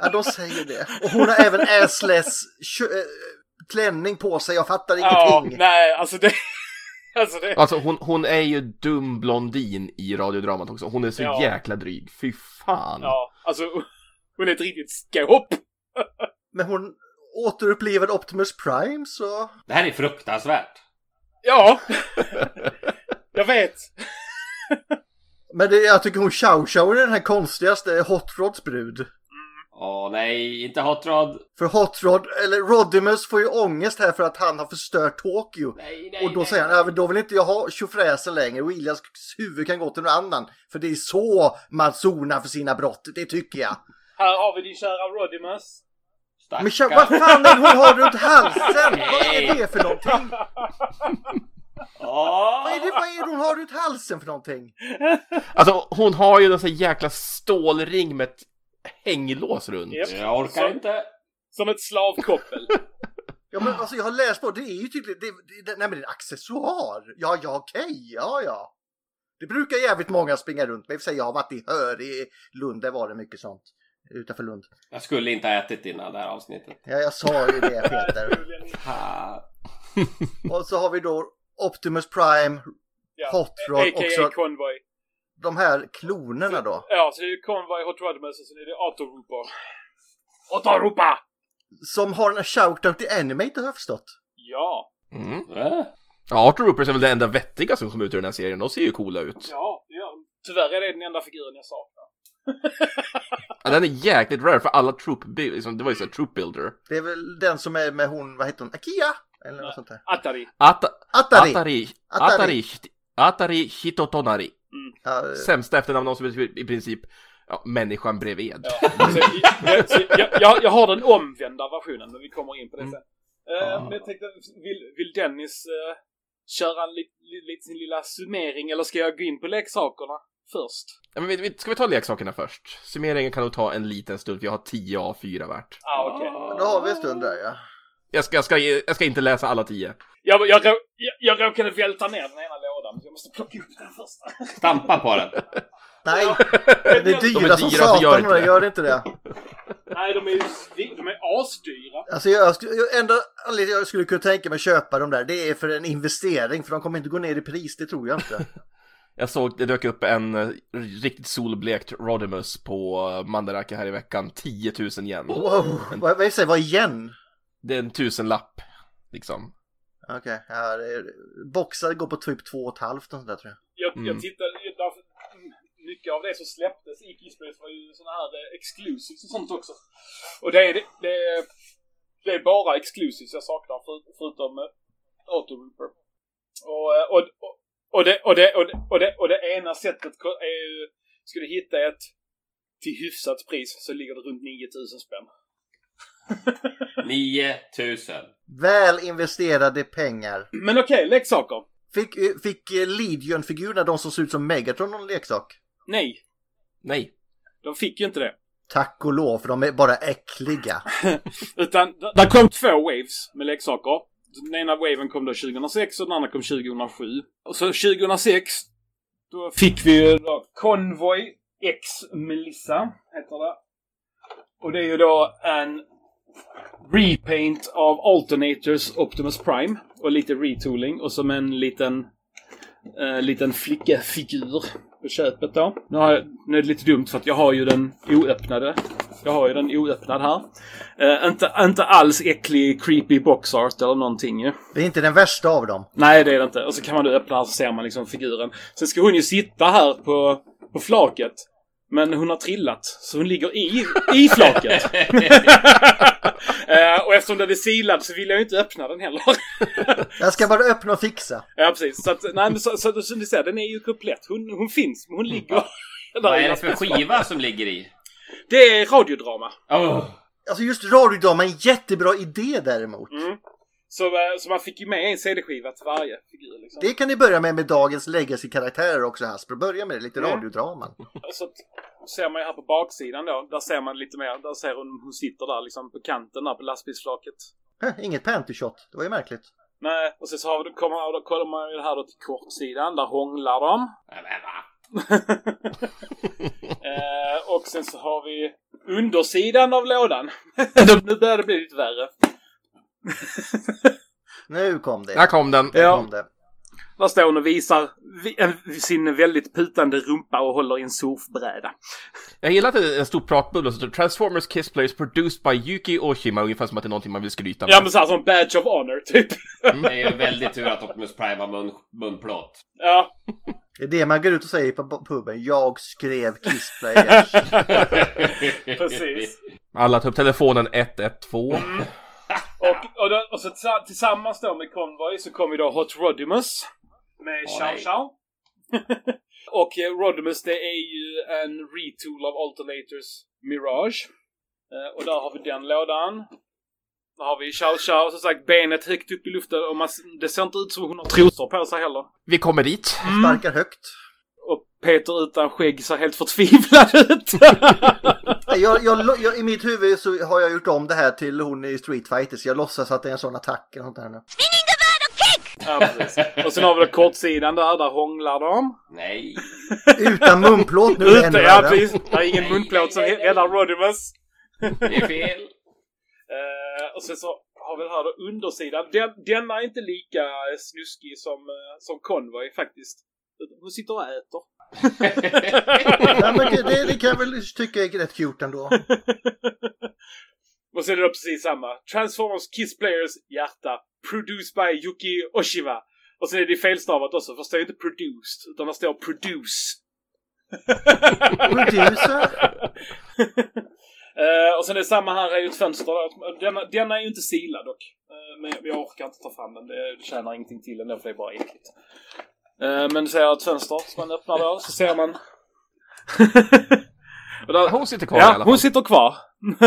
Ja, de säger det. Och hon har även assless äh, klänning på sig, jag fattar Ja, ingenting. nej, alltså det... Alltså det... Alltså hon, hon är ju dum blondin i radiodramat också. Hon är så Ja. jäkla dryg. Fy fan. Ja, alltså hon är ett riktigt skåp. Men hon återupplivade Optimus Prime så... Det här är fruktansvärt. Ja. [LAUGHS] jag vet. Men det, jag tycker hon Chow Chow är den här konstigaste Hot Rods brud. Åh nej, inte Hot Rod. För Hot Rod, eller Rodimus får ju ångest här för att han har förstört Tokyo. Nej, nej, Och då nej. säger han, då vill inte jag ha tjofräsen längre. Williams huvud kan gå till någon annan. För det är så man zonar för sina brott, det tycker jag. Här har vi din kära Rodimus. Men tja, vad fan är hon har runt halsen? Vad är det för någonting? Vad är, det, vad är det hon har runt halsen för någonting? Alltså hon har ju en sån jäkla stålring med ett hänglås runt. Japp. Jag orkar Så- inte. Som ett slavkoppel. [LAUGHS] Ja men alltså jag har läst på, det är ju tydligt, det, det, det, nej men det är en accessoar. Ja, ja okej, ja ja. Det brukar jävligt många springa runt med. I och för sig, jag har varit i Hör i Lund, där var det mycket sånt. Utanför Lund. Jag skulle inte ha ätit innan det här avsnittet. Ja, jag sa ju det Peter. [LAUGHS] Och så har vi då Optimus Prime, Ja. Hot Rod A.k.a. också. Convoy. De här klonerna då. Ja, så det är Convoy, Hot Rodimus och sen är det Autoropa. Autoropa! Som har en shoutout i Animate har jag förstått. Ja. Mm. Äh? Ja, Arthur Roopers är väl det enda vettiga som kom ut ur den här serien. De ser ju coola ut. Ja, ja. Tyvärr är det den enda figuren jag saknar. [LAUGHS] Ja, den är jäkligt rare för alla troop liksom, det var ju såhär troop builder. Det är väl den som är med hon, vad heter hon, Akia? Eller något sånt där. Atari. Ata, Atari! Atari, Atari. Atari, Atari Hitotonari. Ja, eh, Sämsta efternamn någonsin betyder i princip ja, människan bredvid. Ja. Så, jag, jag, jag, jag har den omvända versionen, men vi kommer in på det Mm. sen. Eh, Men jag tänkte, vill, vill Dennis uh, köra en li, li, lite sin lilla summering, eller ska jag gå in på leksakerna först? Ja, men vi, vi, ska vi ta leksakerna först? Summeringen kan nog ta en liten stund, för jag har 10 A4 värt. Ah, okej. Då har vi en stund där ja. Jag ska, jag ska, jag ska inte läsa alla 10. Jag, jag, jag, jag råkade välta ner den ena lådan, måste plocka upp den första. Stampa på den. Nej, det är De är dyra som dyra, gör satan och det det. gör inte det. Nej, de är ju de är asdyra. Alltså jag, skulle- jag, enda anledningen jag skulle kunna tänka mig att köpa de där, det är för en investering, för de kommer inte gå ner i pris, det tror jag inte. [LAUGHS] Jag såg, det dök upp en eh, riktigt solblekt Rodimus på eh, Mandarake här i veckan. 10 000 yen. Wow, vad, vad säger vad igen? Det är en tusenlapp, liksom. Okej, ja, det är- boxar går på typ två och ett halvt och sånt där tror jag. Jag, Mm. jag tittade, mm, mycket av det som släpptes i Kissplace var ju såna här eh, exclusives och sånt också. Och det är, det, det är, det är bara exclusives jag saknar för, förutom uh, Auto Reaper. Och, eh, och, och, och, det, och, det, och, det, och, det, och det ena sättet är ju, ska du hitta ett till hyfsat pris så ligger det runt 9000 spänn. [LAUGHS] 9000. Väl investerade pengar. Men okej, leksaker. Fick, eh, fick eh, Legion-figurerna, de som ser ut som Megatron, någon leksak? Nej, Nej. de fick ju inte det. Tack och lov, för de är bara äckliga. [LAUGHS] Utan där kom två waves med leksaker. Den ena waven kom då 2006 och den andra kom 2007. Och så 2006 då fick vi ju då Convoy X Melissa, heter det. Och det är ju då en repaint av Alternators Optimus Prime och lite retooling och som en liten eh, liten flickefigur på köpet då. Nu, har jag, nu är det lite dumt för att jag har ju den oöppnade. Jag har ju den oöppnad här. Eh, inte, inte alls äcklig creepy box art eller någonting ju. Det är inte den värsta av dem. Nej, det är det inte. Och så kan man då öppna här så ser man liksom figuren. Sen ska hon ju sitta här på, på flaket. Men hon har trillat, så hon ligger i, i flaket. [LAUGHS] Eh, och eftersom den är silad så vill jag ju inte öppna den heller. [LAUGHS] Jag ska bara öppna och fixa. ja, precis. Så att, nej, men så, så, så, som ni ser, den är ju komplett. Hon, hon finns, men hon ligger Vad är det för skiva som ligger i? Det är radiodrama. Oh. Alltså just radiodrama är en jättebra idé däremot. Mm. Så, eh, så man fick ju med en CD-skiva till varje figur. Liksom. Det kan ni börja med med dagens legacy-karaktärer också Hasbro. Börja med lite Mm. radiodraman. [LAUGHS] Så ser man ju här på baksidan då. Där ser man lite mer. Där ser hon, hon sitter där liksom på kanten där på lastbilsflaket. Heh, Inget panty-shot, det var ju märkligt. Nej, och sen så har vi, kommer, då kollar man ju här då till kortsidan. Där hånglar de. Nej, men va? [LAUGHS] eh, och sen så har vi undersidan av lådan. [LAUGHS] nu börjar det bli lite värre. [LAUGHS] Nu kom det. Där kom den. Där Ja. kom det. Där står hon och visar sin väldigt putande rumpa och håller i en surfbräda. Jag gillar att det är en stor pratbubbla som Transformers Kiss Players produced by Yuki Oshima, ungefär som att det är någonting man vill skryta med. Ja men såhär som badge of honor typ. Det är ju väldigt tur att Optimus Prime har mun, munplåt. Ja. Det är det man går ut och säger på puben. Jag skrev Kissplayers. [LAUGHS] Precis. Alla tar upp telefonen 112. Och, och, då, och så tillsa- tillsammans då med Convoy så kommer då Hot Rodimus. Med Åh, Chow. [LAUGHS] Chow. och eh, Rodimus det är ju en retool av Alternators Mirage. Eh, och där har vi den lådan. Där har vi Chow Chow, som sagt benet högt upp i luften och man, det ser inte ut som hon har trosor på sig heller. Vi kommer dit. Sparkar högt. Peter utan skägg ser helt förtvivlad ut. [LAUGHS] Jag, jag, jag, I mitt huvud så har jag gjort om det här till hon i Street Fighters. Jag låtsas att det är en sån attack eller något där nu. ja, precis. Och sen har vi då kortsidan där, där hånglar de. Nej. Utan munplåt nu det ännu ja värre. precis. Det är ingen Nej, munplåt som räddar Rodimus. Det är fel. Eh, och sen så har vi här då undersidan. Den, den är inte lika snuskig som, eh, som Convoy faktiskt. Hon sitter och äter. Ja, men det, det, det kan jag väl tycka är rätt cute ändå. och sen är det då precis samma. Transformers Kiss Players hjärta. Produced by Yuki Oshiva. Och sen är det felstavat också. För det står inte produced. Utan det står produce. Producer? [LAUGHS] Eh, och sen är det samma här är ju ett fönster. Denna, denna är ju inte silad dock. Eh, men jag orkar inte ta fram den. Det, det tjänar ingenting till ändå för det är bara äckligt. Uh, men du ser ett fönster som man öppnar då så ser man... [LAUGHS] där, Hon sitter kvar i alla ja, fall. hon sitter kvar. [LAUGHS]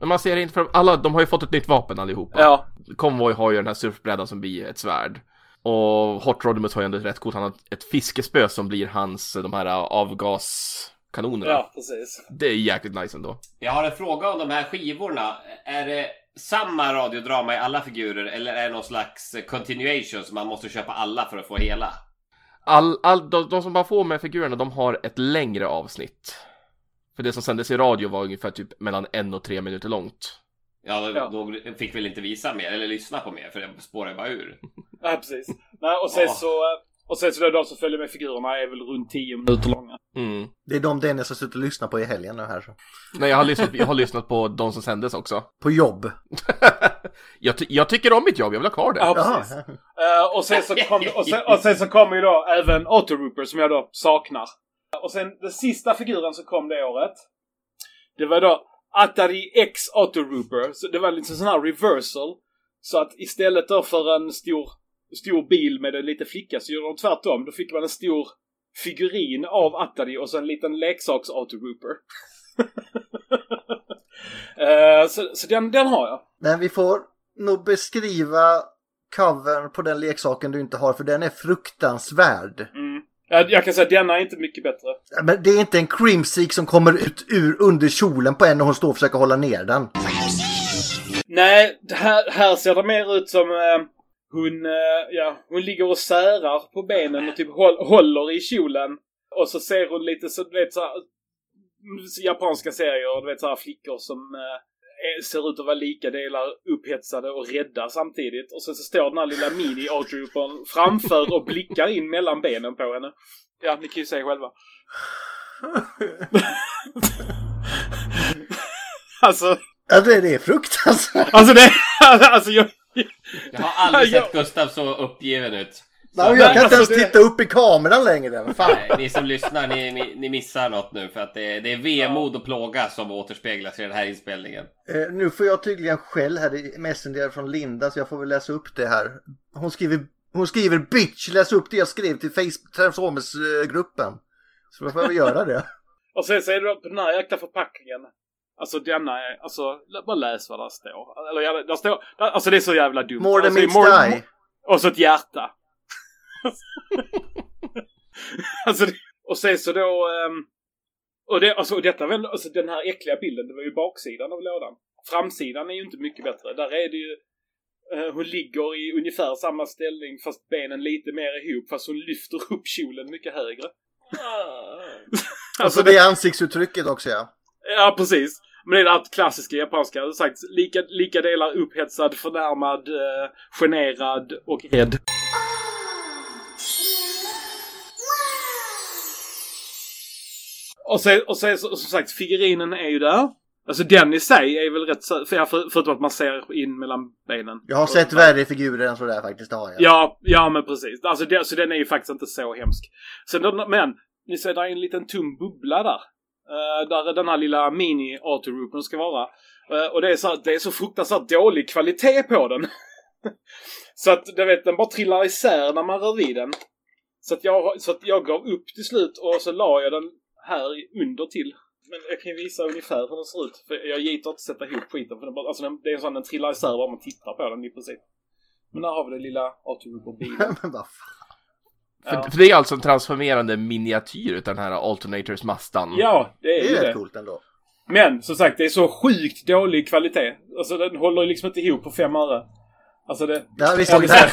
Men man ser inte för alla, de har ju fått ett nytt vapen allihopa. ja, Convoy har ju den här surfbrädan som blir ett svärd. Och Hot Rodimus har ju ändå rätt coolt, han har ett fiskespö som blir hans, de här avgaskanonerna. ja, precis. Det är jäkligt nice ändå. Jag har en fråga om de här skivorna. Är det samma radiodrama i alla figurer eller är det någon slags continuation så man måste köpa alla för att få hela? All, all, de, de som bara får med figurerna, de har ett längre avsnitt. För det som sändes i radio var ungefär typ mellan en och tre minuter långt. Ja, då, Ja. då fick väl inte visa mer eller lyssna på mer för det spårar bara ur. [LAUGHS] Ja, precis. Nej, och sen Ja. så... Och sen så då de som följer med figurerna är väl runt 10 minuter långa. Mm. Det är de Dennis har suttit och lyssnat på i helgen nu här. Så. Nej, jag har, lyssnat, jag har lyssnat på de som sändes också. [LAUGHS] På jobb. [LAUGHS] jag, ty- jag tycker om mitt jobb, jag vill ha kvar det. Ja, precis. Eh, och, sen så kom, och, sen, och sen så kommer ju då även Autorouper som jag då saknar. Och sen den sista figuren som kom det året. Det var då Atari X Autorouper. Så det var lite sån här reversal. Så att istället då för en stor, stor bil med en liten flicka så gjorde de tvärtom. Då fick man en stor figurin av Atari och så en liten leksaks Autorouper. [LAUGHS] Eh, så så den, den har jag. Men vi får nog beskriva covern på den leksaken du inte har för den är fruktansvärd. Mm. Jag, kan säga att denna är inte mycket bättre. Men det är inte en crimseek som kommer ut ur under kjolen på en och hon står och försöker hålla ner den. Nej, här, här ser det mer ut som eh, hon, eh, ja, hon ligger och särar på benen och typ håll, håller i kjolen. Och så ser hon lite så, du vet så här, mm, japanska serier, du vet så här flickor som eh, ser ut att vara lika delar upphetsade och rädda samtidigt. Och sen så står den här lilla mini outroopern framför och blickar in mellan benen på henne. Ja, ni kan ju se själva. [LAUGHS] alltså, Alltså det det är fruktansvärt. alltså det, alltså jag, Jag har aldrig [LAUGHS] sett Gustav så uppgiven ut. Nej, jag kan inte alltså, ens det- titta upp i kameran längre. Fan. Nej, ni som lyssnar, ni, ni, ni missar något nu för att det, det är vemod och plåga som återspeglas i den här inspelningen. Eh, nu får jag tydligen skäll här i Messenger från Linda så jag får väl läsa upp det här. Hon skriver, hon skriver bitch, läs upp det jag skrev till Facebook Transformers-gruppen. Så då får jag väl göra det. [LAUGHS] Och sen så är det på den här jäkla förpackningen. Alltså denna är, alltså bara läs vad där står. Eller ja, där står, där, alltså det är så jävla dumt. More than alltså, meets die. Och så ett hjärta. [LAUGHS] alltså, och sen så då, ehm, och, det, alltså, och detta alltså den här äckliga bilden, det var ju baksidan av lådan. Framsidan är ju inte mycket bättre. Där är det ju, eh, hon ligger i ungefär samma ställning fast benen lite mer ihop fast hon lyfter upp kjolen mycket högre. [LAUGHS] Alltså det är ansiktsuttrycket också ja. Ja, precis. Men det är det klassiska japanska. Har sagt lika, lika delar upphetsad, förnärmad, eh, generad och rädd. Och sen, och sen så- som sagt, figurinen är ju där. Alltså den i sig är väl rätt för, för, förutom att man ser in mellan benen. Jag har sett värre figurer än sådär faktiskt, det har jag. Ja, ja men precis. Alltså det, så den är ju faktiskt inte så hemsk. Sen, men, ni ser där är en liten tom bubbla där. Eh, där den här lilla mini autoroopen ska vara. Eh, och det är, så, det är så fruktansvärt dålig kvalitet på den. [LAUGHS] så att, du vet, den bara trillar isär när man rör vid den. Så att jag, så att jag gav upp till slut och så la jag den här under till. Men jag kan ju visa ungefär hur den ser ut. För jag gitar inte sätta ihop skiten. För den, bara- alltså den, det är så att den trillar isär bara man tittar på den i princip. Men där har vi den lilla Autoroper-bilen. [LAUGHS] Vad fan. För, för det är alltså en transformerande miniatyr utav den här Alternators Mastan. Ja, det är Det ju är det. rätt coolt ändå. Men som sagt, det är så sjukt dålig kvalitet. Alltså den håller ju liksom inte ihop på fem öre. Alltså det... Ja, Ja, har vi vi det.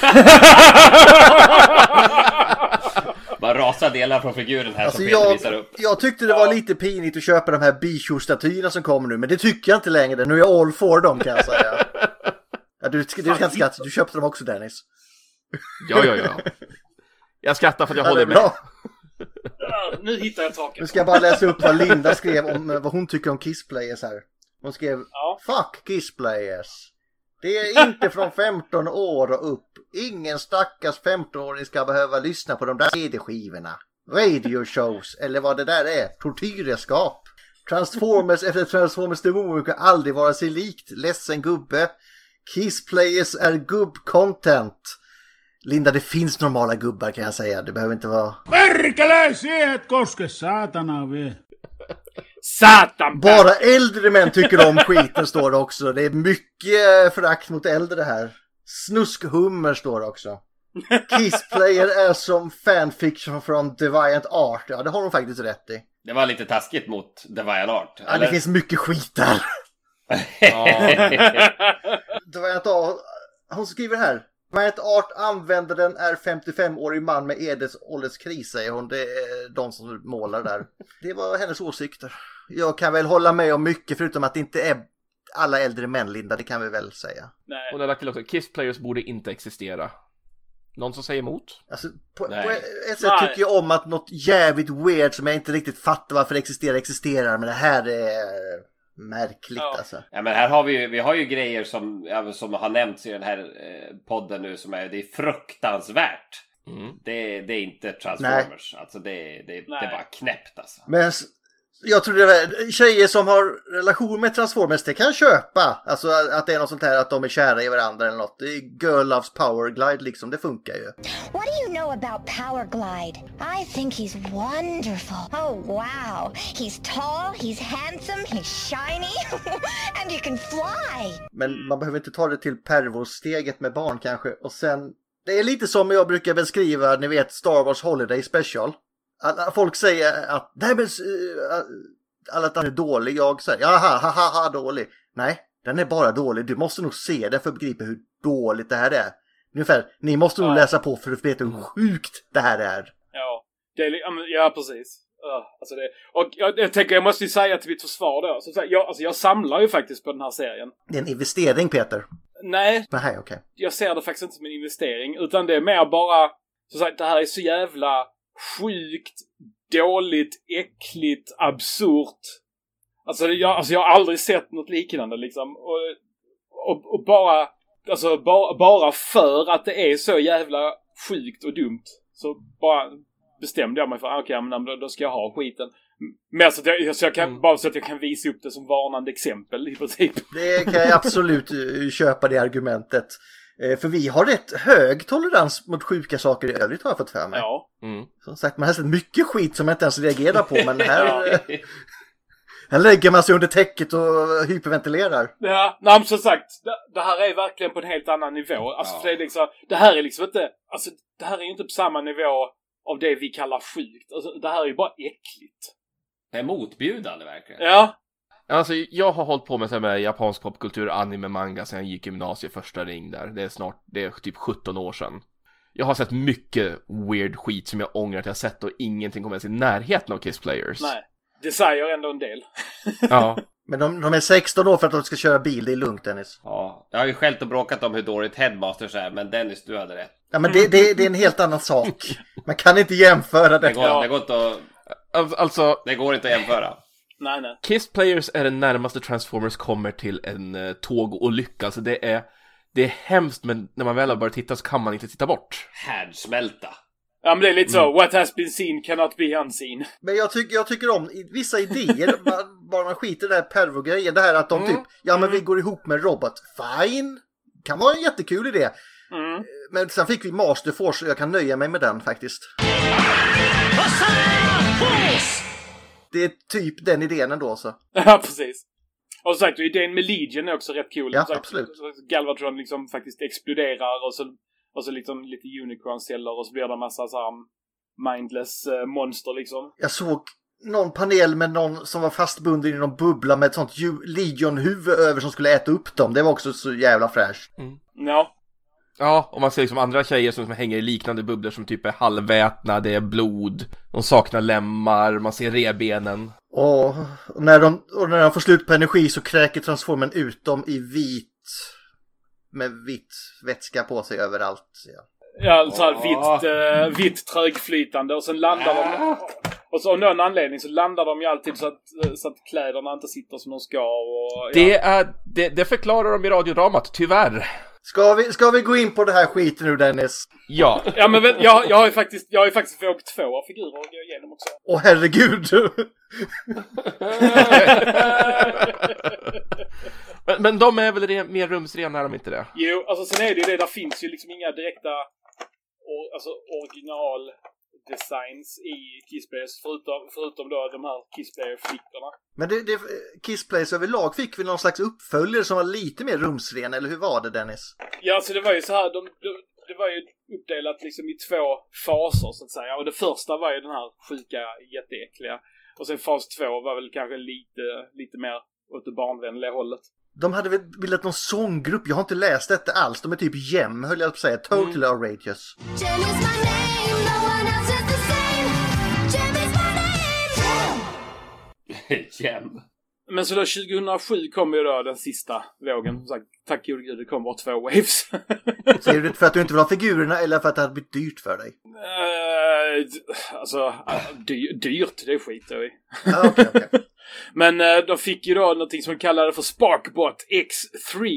[LAUGHS] Bara rasa delar från figuren här Alltså som Peter jag, visar upp. jag tyckte det var lite pinigt att köpa de här Bicho-statyerna som kommer nu, men det tycker jag inte längre. Nu är jag all for dem kan jag säga. [LAUGHS] Ja, du, du inte skratta, du köpte dem också Dennis. Ja, ja, ja. Jag skrattar för att jag Ja, håller med. Ja, nu hittar jag taket. Nu ska jag bara läsa upp vad Linda skrev om eh, vad hon tycker om Kissplayers här. Hon skrev Ja. Fuck Kissplayers. Det är inte från 15 år och upp. Ingen stackars 15-åring ska behöva lyssna på de där CD-skivorna. Radio shows eller vad det där är. Tortyrredskap. Transformers efter Transformers The Movie kan aldrig vara sig likt. Ledsen gubbe. Kissplayers är gubb-content. Linda, det finns normala gubbar kan jag säga. Det behöver inte vara... Perkele, koske, saatana vie. Satan! Bara äldre män tycker om skiten står det också. Det är mycket eh, förakt mot äldre här. Snuskhummer står det också. Kissplayer är som fanfiction från Deviant Art. Ja, det har hon faktiskt rätt i. Det var lite taskigt mot Deviant Art. Ja, det finns mycket skit där. [LAUGHS] Deviant Art, hon skriver här. Deviant Art användaren är 55-årig man med Edes ålderskris säger hon. Det är de som målar där. Det var hennes åsikter. Jag kan väl hålla med om mycket förutom att det inte är alla äldre män Linda, det kan vi väl säga. Nej. Hon har lagt till också, Kiss Players borde inte existera. Någon som säger emot? Alltså, på, Nej. på ett sätt Nej. tycker jag om att något jävligt weird som jag inte riktigt fattar varför det existerar existerar. Men det här är märkligt Ja. alltså. Ja men här har vi ju, vi har ju grejer som, som har nämnts i den här eh, podden nu som är, det är fruktansvärt. Mm. Det, det är inte Transformers. Alltså det, det, det är Nej. bara knäppt alltså. Men jag tror det var tjejer som har relation med Transformers, det kan köpa. Alltså att det är något sånt här att de är kära i varandra eller något. Girl Loves Power Glide liksom, det funkar ju. What do you know about Powerglide? I think he's wonderful. Oh, wow. He's tall, he's handsome, he's shiny, [LAUGHS] and he can fly. Men man behöver inte ta det till pervosteget med barn kanske. Och sen, det är lite som jag brukar beskriva, ni vet Star Wars Holiday Special. Alla, folk säger att, nej men, alla att den är dålig. Jag säger, jaha, ha, ha, ha, dålig. Nej, den är bara dålig. Du måste nog se den för att begripa hur dåligt det här är. Ungefär, ni måste nog Ja. läsa på för att veta hur sjukt det här är. Ja, det är, ja, precis. Alltså det, och jag, jag tänker, jag måste ju säga till mitt försvar då. Som sagt, jag, alltså jag samlar ju faktiskt på den här serien. Det är en investering Peter. Nej, Nej, okej. jag ser det faktiskt inte som en investering. Utan det är mer bara, som sagt, det här är så jävla sjukt, dåligt, äckligt, absurt. Alltså jag, alltså jag har aldrig sett något liknande liksom. Och, och, och bara, alltså bara, bara för att det är så jävla sjukt och dumt. Så bara bestämde jag mig för, ah, okej, men då, då ska jag ha skiten. Mer så att jag, så jag kan, bara så att jag kan visa upp det som varnande exempel i princip. Det kan jag absolut eh, köpa det argumentet. Eh, För vi har rätt hög tolerans mot sjuka saker i övrigt har jag fått för mig. Ja. Mm. Som sagt, man har sett mycket skit som jag inte ens reagerar på, men här... [LAUGHS] Här lägger man sig under täcket och hyperventilerar. Ja, nej men som sagt, det, det här är verkligen på en helt annan nivå. Alltså Ja. det är liksom, det här är liksom inte, alltså det här är ju inte på samma nivå av det vi kallar sjukt. Alltså det här är ju bara äckligt. Det är motbjudande verkligen. Ja, Alltså, jag har hållit på med, så med japansk popkultur, anime, manga sedan jag gick i gymnasiet första ring där. Det är snart, det är typ 17 år sedan. Jag har sett mycket weird skit som jag ångrar att jag sett och ingenting kommer ens i närheten av Kiss Players. nej. Det säger ändå en del. Ja. [LAUGHS] Men de, de är 16 år för att de ska köra bil, det är lugnt Dennis. Ja, jag har ju skällt och bråkat om hur dåligt Headmasters är, men Dennis, du hade rätt. Ja men det, det, det är en helt annan sak. Man kan inte jämföra Det det. går, det går inte att... Alltså, Det går inte att jämföra. Nej, nej. Kiss Players är den närmaste Transformers kommer till en uh, tågolycka. Alltså det är, det är hemskt men när man väl har börjat titta så kan man inte titta bort. Härdsmälta. Ja men det är lite Mm. så, what has been seen cannot be unseen. Men jag tycker, jag tycker om vissa idéer, [LAUGHS] bara man skiter i det här pervo-grejen. Det här att de typ, ja men vi går ihop med robot. Fine! Kan vara en jättekul idé. Mm. Men sen fick vi Master Force och jag kan nöja mig med den faktiskt. Det är typ den idén ändå så. [LAUGHS] Ja, precis. Och som sagt, idén med Legion är också rätt cool. Ja, sagt, absolut. Galvatron liksom faktiskt exploderar och så, och så liksom lite Unicron-celler och så blir det en massa så här mindless eh, monster liksom. Jag såg någon panel med någon som var fastbunden i någon bubbla med ett sånt Legion-huvud över som skulle äta upp dem. Det var också så jävla fräscht. Ja. Ja, och man ser liksom andra tjejer som, som hänger i liknande bubblor som typ är halvätna, det är blod, de saknar lemmar, man ser rebenen. Och, och, när de, och när de får slut på energi så kräker transformen ut dem i vit med vitt vätska på sig överallt. Ja. Ja, så här vitt, eh, vitt trögflytande och sen landar de... Och så av någon anledning så landar de ju alltid så att, så att kläderna inte sitter som de ska och... Det, Ja. är, det, det förklarar de i radiodramat, tyvärr. Ska, vi, ska vi gå in på det här skiten nu Dennis? Ja. Ja men väl, jag, jag har ju faktiskt, jag har ju faktiskt vågat två av figurer att gå igenom också. Åh herregud! [LAUGHS] men, men de är väl re, mer rumsrena, är de inte det? Jo, alltså sen är det ju det, där finns ju liksom inga direkta or, alltså original designs i Kissplayers förutom, förutom då de här Kissplayer-flickorna. Men det, det, Kiss Plays överlag fick vi någon slags uppföljare som var lite mer rumsren, eller hur var det Dennis? Ja, alltså det var ju så här, de, de, det var ju uppdelat liksom i två faser så att säga. Och det första var ju den här sjuka, jätteäckliga. Och sen fas två var väl kanske lite, lite mer åt det barnvänliga hållet. De hade väl bildat någon sånggrupp, jag har inte läst detta alls. De är typ jäm, höll jag på att säga. Totally outrageous. [LAUGHS] Gem. Men så då 2007 kom ju då den sista vågen. Som sagt, tack gode gud, det kom bara två waves. [LAUGHS] Så är det för att du inte vill ha figurerna eller för att det hade blivit dyrt för dig? D- alltså, dy, dyrt, det skiter jag i. Okej, okej. [LAUGHS] Men eh, de fick ju då någonting som de kallade för Sparkbot X3.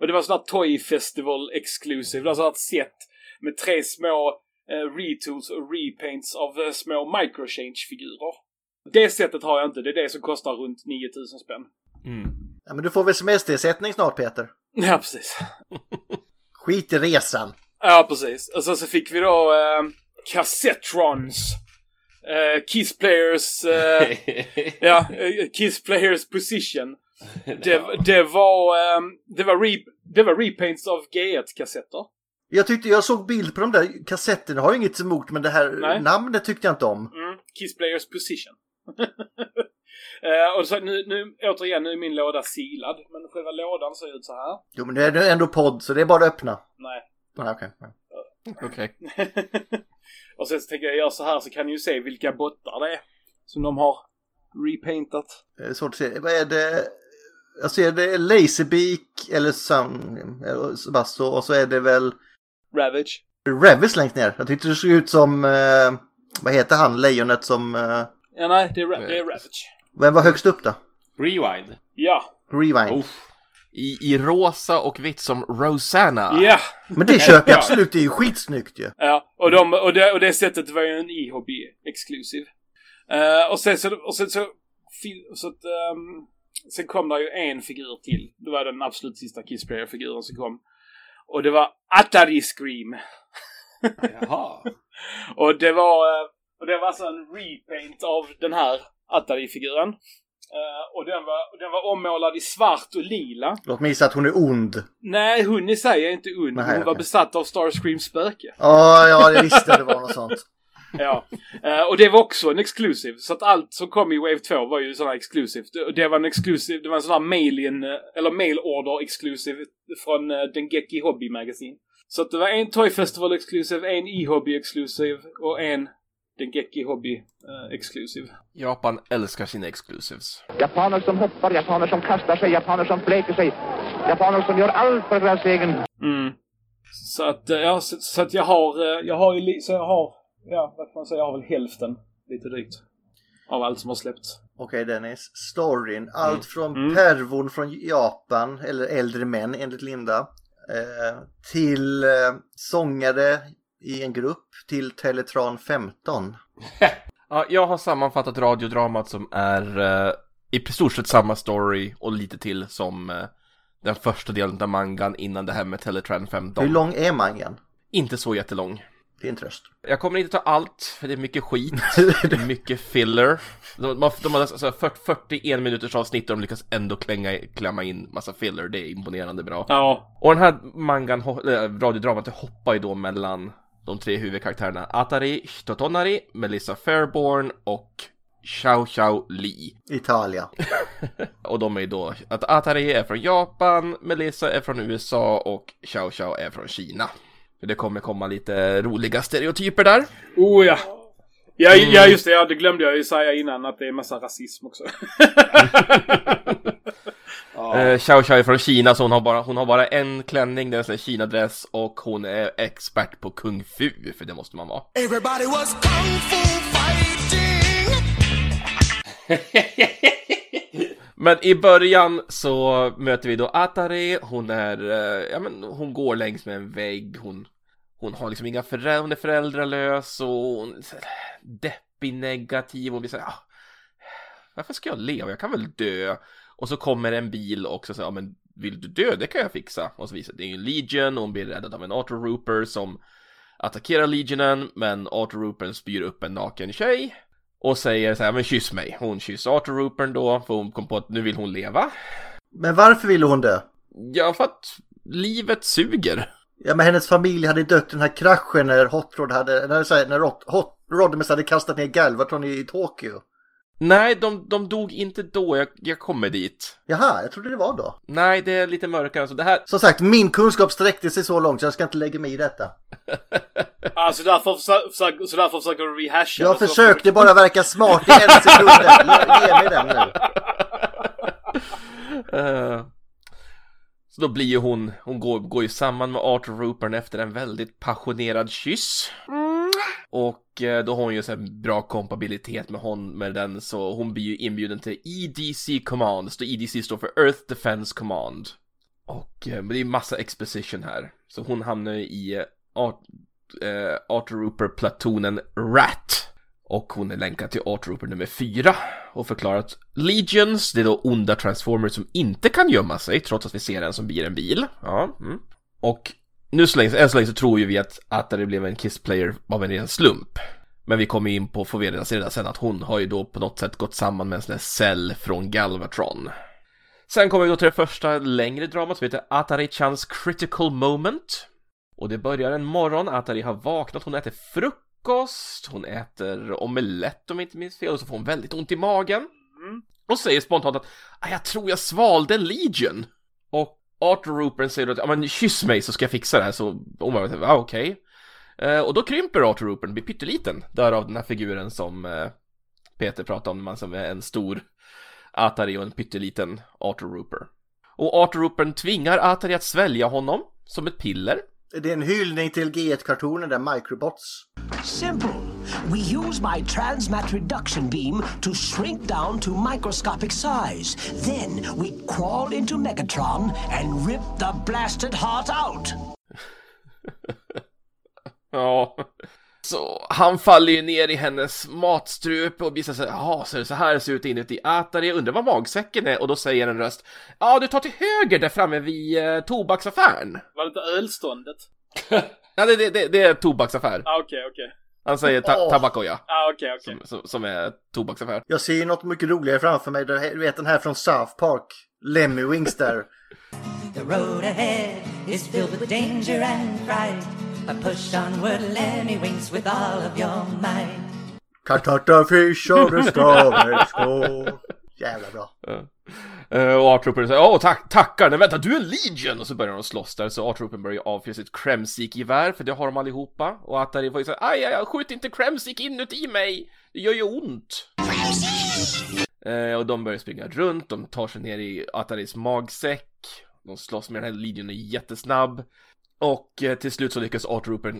Och det var sån här Toy Festival exclusive. Det var här set med tre små eh, retools och repaints av eh, små microchange-figurer. Det sättet har jag inte. Det är det som kostar runt 9000 spänn. Ja, men du får väl semesterersättning snart Peter? Ja, precis. [LAUGHS] Skit i resan. Ja, precis. Och så, så fick vi då eh, Cassettrons. Eh, Kiss Players... Eh, [LAUGHS] ja, eh, Kiss Players Position. [LAUGHS] Det, det var, eh, det, var re, det var repaints av G1-kassetter. Jag tyckte jag såg bild på de där kassetterna, har jag inget emot men det här Nej. namnet tyckte jag inte om. Mm, Kiss Players Position. [LAUGHS] eh, och så, nu, nu, återigen, nu är min låda silad. Men själva lådan ser ut så här. Jo men det är ändå podd så det är bara att öppna. Nej. Ja, [LAUGHS] okej. Okej. [LAUGHS] och sen så tänker jag göra så här så kan ni ju se vilka bottar det är. Som de har repaintat. Det är svårt att se. Vad är det? Jag ser det är Laserbeak eller Sun, Sebasto och så är det väl Ravage. Revis längst ner. Jag tyckte det såg ut som, eh, vad heter han, lejonet som, eh, Ja, nej, det är, Ra- det är Ravage. vem var högst upp då? Rewind. Ja. Rewind. I, I rosa och vitt som Rosanna. Ja. Men det köper jag absolut, det är ju skitsnyggt ju. Ja, och, de, och, det, och det sättet var ju en e-hobby exclusive. Eh, och sen så, och sen så, så att, ehm, sen kom det ju en figur till. Det var den absolut sista Kissplayer-figuren som kom. Och det var Atari Scream. Jaha. [LAUGHS] och det var, eh, och det var alltså en repaint av den här Atari-figuren. Eh, och den var, den var ommålad i svart och lila. Låt mig gissa att hon är ond. Nej, hon i sig är inte ond. Nej, hon var okej. besatt av Starscreams spöke. Ja, ja, jag visste det var något sånt. [LAUGHS] Ja, Eh, och det var också en exclusive. Så att allt som kom i Wave 2 var ju sådana exclusive. Och det var en exclusive, det var en sån här mail-in, eh, eller mail order exclusive från uh, Dengeki Hobby Magazine. Så att det var en Toy Festival exclusive, en e-hobby exclusive och en Dengeki Hobby eh, exclusive. Japan älskar sina exclusives. Japaner som hoppar, japaner som kastar sig, japaner som fläker sig. Japaner som gör allt för deras egen. Mm. Så att, eh, ja, så, så att jag har, eh, jag har ju, så jag har, ja, vad kan man säga, jag har väl hälften, lite drygt. Av allt som har släppts. Okej Dennis, storyn. Allt Mm. från Mm. pervon från Japan, eller äldre män enligt Linda, eh, till eh, sångare i en grupp, till Teletran 15. [LAUGHS] Ja, jag har sammanfattat radiodramat som är eh, i stort sett samma story och lite till som eh, den första delen av mangan innan det här med Teletran 15. Hur lång är mangan? Inte så jättelång. Det är en tröst. Jag kommer inte ta allt, för det är mycket skit, det [LAUGHS] är mycket filler. De, de, de har alltså 40, 41 minuters avsnitt och de lyckas ändå klänga, klämma in massa filler, det är imponerande bra. Ja. Och den här mangan, äh, radiodramat, det hoppar ju då mellan de tre huvudkaraktärerna Atari Hitotonari, Melissa Fairborn och Xiao Xiao Li. Italia. [LAUGHS] Och de är då, att Atari är från Japan, Melissa är från USA och Xiao Xiao är från Kina. Det kommer komma lite roliga stereotyper där. Oh ja. Ja, Mm. ja just det, ja, det glömde jag ju säga innan att det är massa rasism också. [LAUGHS] Eh, Xiao Xiao är från Kina så hon har bara, hon har bara en klänning, det är en Kina-dress och hon är expert på kung fu, för det måste man vara. Everybody was kung fu fighting. [LAUGHS] Men i början så möter vi då Atari, hon är, eh, ja men hon går längs med en vägg, hon, hon har liksom inga föräldrar, hon är föräldralös och hon är deppig, negativ och blir såhär, ah, varför ska jag leva, jag kan väl dö. Och så kommer en bil och så säger, ja men vill du dö, det kan jag fixa. Och så visar det, är ju en Legion och hon blir räddad av en Auto-Rooper som attackerar Legionen, men Auto-Roopern spyr upp en naken tjej. Och säger så här, men kyss mig. Hon kysser Auto-Roopern då, för hon kom på att nu vill hon leva. Men varför ville hon det? Ja, för att livet suger. Ja, men hennes familj hade dött i den här kraschen när Hot Rod hade, när, när Hot, Hot hade kastat ner Galvatron i, i Tokyo. Nej, de, de dog inte då, jag, jag kommer dit. Jaha, jag trodde det var då. Nej, det är lite mörkare, så det här... Som sagt, min kunskap sträckte sig så långt så jag ska inte lägga mig i detta. alltså därför försöker, så därför försöker du rehasha. Jag försökte bara verka smart i en sekund. [LAUGHS] Ge mig den nu. Eh, så då blir ju hon, hon går, går ju samman med Arthur Roopern efter en väldigt passionerad kyss. Och eh, då har hon ju så bra kompabilitet med hon med den så hon blir ju inbjuden till EDC Command. Så EDC står för Earth Defense Command. Och eh, men det är massa exposition här. Så hon hamnar ju i eh, Art, eh, Arthur Rooper platonen RAT. Och hon är länkad till Art Rooper nummer 4 och förklarar att Legions, det är då onda Transformers som inte kan gömma sig trots att vi ser en som blir en bil. Ja, mm. Och nu så länge, än så länge så tror ju vi att Atari blev en Kiss-player av en ren slump. Men vi kommer in på, får vi redan se redan sen, att hon har ju då på något sätt gått samman med en sån här cell från Galvatron. Sen kommer vi då till det första längre dramat som heter Atari-chans Critical Moment. Och det börjar en morgon, Atari har vaknat, hon äter frukost, hon äter omelett om jag inte minns fel, och så får hon väldigt ont i magen. Och säger spontant att "Ah, jag tror jag svalde en Legion. Och Arthur Roopern säger då att ja men kyss mig så ska jag fixa det här, så hon bara ah, okej. Eh, och då krymper Arthur Roopern, blir pytteliten, därav den här figuren som eh, Peter pratade om, man som är en stor Atari och en pytteliten Arthur Rooper. Och Arthur Roopern tvingar Atari att svälja honom som ett piller. Det är en hyllning till G1-kartonen där Microbots. Simple. We use my transmat reduction beam to shrink down to microscopic size. Then we crawl into Megatron and rip the blasted heart out. [LAUGHS] Ja. Så han faller ju ner i hennes matstrupe och så här, jaha, så är det så här det ser ut inuti Atari, jag undrar vad magsäcken är, och då säger en röst, ja du tar till höger där framme vid eh, tobaksaffären. Var det inte ölståndet? [LAUGHS] Ja, det, det, det, det är tobaksaffär. Ah, okej, okej. Han säger ta- Åh. Tabakoya. Ah, okej, okej. Som, som, som är tobaksaffär. Jag ser ju något mycket roligare framför mig. Du vet den här från South Park. Lemmy Wings där. The road ahead is filled with danger and fright. But push onward, Lemmy Wings, with all of your might. Katata fish of the starboard shore. [LAUGHS] Jävla bra. Uh, och Artrooper säger åh tack, tackar, nej vänta du är en Legion! Och så börjar de slåss där så Artrooper börjar avfyra sitt Kremsik-gevär för det har de allihopa och Atari får ju säga aj, aj, aj, skjut inte Kremsik inuti mig! Det gör ju ont! Eh, och de börjar springa runt, de tar sig ner i Ataris magsäck De slåss med den här Legion är jättesnabb Och eh, till slut så lyckas Artrooper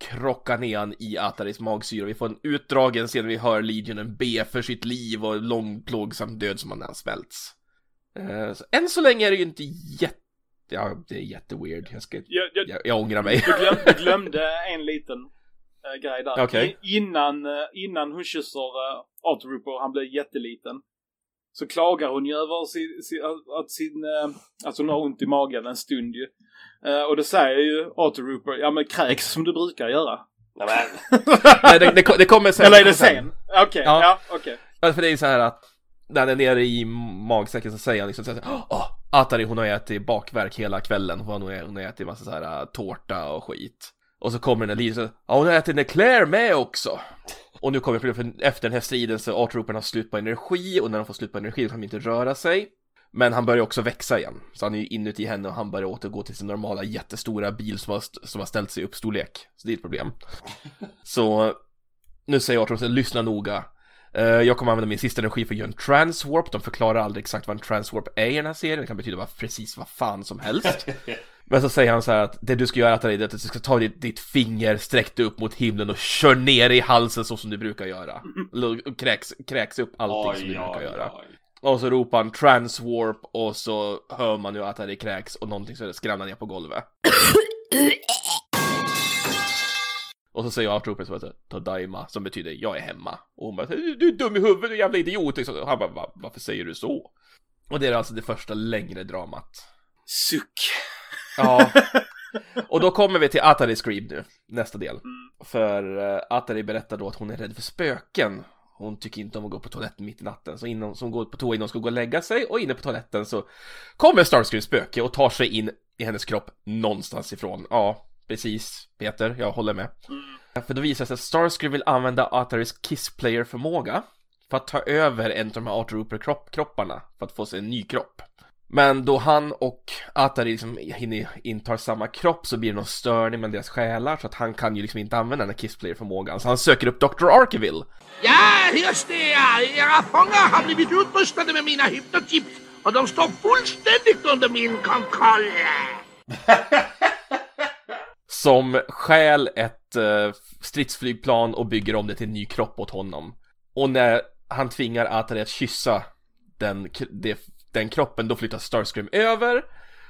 krocka ner han i Ataris magsyra. Vi får en utdragen scen vi hör Legionen be för sitt liv och lång plågsam död som han har svälts. Eh, så än så länge är det ju inte jätte... Ja, det är jätteweird. Jag, ska... Jag, jag, jag, jag ångrar mig. Du, glöm, du [LAUGHS] glömde en liten äh, grej där. I- Innan, äh, innan hon kysser äh, Autotrooper, han blir jätteliten. Så klagar hon ju över sin, sin, att sin, äh, alltså hon har ont i magen en stund ju. Eh, och då säger ju Autotrooper, ja men kräks som du brukar göra. Nej, [LAUGHS] det, det, det kommer sen. Eller är det sen? Okej, ja, okej. Ja, för det är ju så här att när han är nere i magsäcken så säger han liksom så här, Åh, Atari hon har ätit bakverk hela kvällen, hon har, hon har ätit massa så här äh, tårta och skit. Och så kommer den och säger, ja hon har ätit en Eclair med också. Och nu kommer problemet, för efter den här striden så Artroopen har slut på energi och när de får slut på energi kan de inte röra sig. Men han börjar också växa igen, så han är ju inuti henne och han börjar återgå till sin normala jättestora bil som har, som har ställt sig upp storlek. Så det är ett problem. [LAUGHS] Så nu säger Arthur, lyssna noga. Eh, jag kommer använda min sista energi för att göra en transwarp. De förklarar aldrig exakt vad en transwarp är i den här serien. Det kan betyda vad, precis vad fan som helst. [LAUGHS] Men så säger han så här att det du ska göra Atari, det är att du ska ta ditt, ditt finger, sträck det upp mot himlen och kör ner i halsen så som du brukar göra. Eller kräks, kräks upp allting som du Oj, brukar oj, göra. oj. Och så ropar han transwarp och så hör man ju att Atari kräks och någonting så skramlar ner på golvet. Och så säger Artrooper så att Tadaima, som betyder jag är hemma. Och hon bara du är dum i huvudet, du jävla idiot. Och han bara "Va- varför säger du så? Och det är alltså det första längre dramat. Suck. Ja. [LAUGHS] Och då kommer vi till Atari Scream nu, nästa del. För uh, Atari berättar då att hon är rädd för spöken. Hon tycker inte om att gå på toaletten mitt i natten. Så, innan, så hon går på toa innan hon ska gå och lägga sig. Och inne på toaletten så kommer Starscreams spöke och tar sig in i hennes kropp någonstans ifrån. Ja, precis Peter, jag håller med. För då visar det sig att Starscream vill använda Ataris Kissplayer-förmåga för att ta över en av de här Arthur Hooper-kropparna för att få sig en ny kropp. Men då han och Atari liksom intar samma kropp så blir det någon störning med deras själar så att han kan ju liksom inte använda den här Kissplayer-förmågan. Så han söker upp Dr. Arkeville. Ja, här står jag! Era fångar har blivit utrustade med mina hypnochips och de står fullständigt under min kontroll. [LAUGHS] Som stjäl ett eh, stridsflygplan och bygger om det till en ny kropp åt honom. Och när han tvingar Atari att kyssa den, det, den kroppen, då flyttar Starscream över.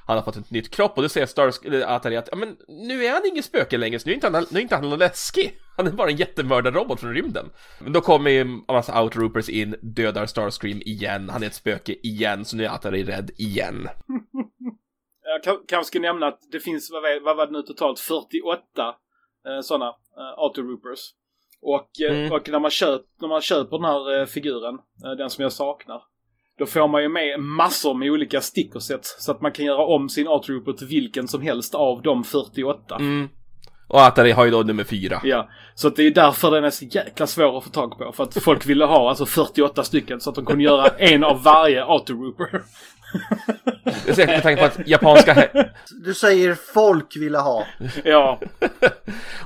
Han har fått ett nytt kropp och då säger Stars, eller Atari att ja, men nu är han ingen spöke längre, så nu är inte han, nu är inte han någon läskig. [LAUGHS] Han är bara en jättemördarrobot från rymden. Men då kommer ju en massa outroopers in, dödar Starscream igen, han är ett spöke igen, så nu är Atari rädd igen. [LAUGHS] Jag kan- kanske ska nämna att det finns, vad, vad var det nu totalt, 48 eh, sådana eh, autoroopers. Och, eh, Mm. och när, man köp, när man köper den här eh, figuren, eh, den som jag saknar, då får man ju med massor med olika stickersets så att man kan göra om sin autotrooper till vilken som helst av de 48. Mm. Och Atari har ju då nummer fyra. Ja, så att det är därför den är så jäkla svår att få tag på. För att folk ville ha alltså 48 stycken så att de kunde göra en av varje autotrooper. Är säkert med tanke på att japanska he- Du säger folk ville ha. Ja.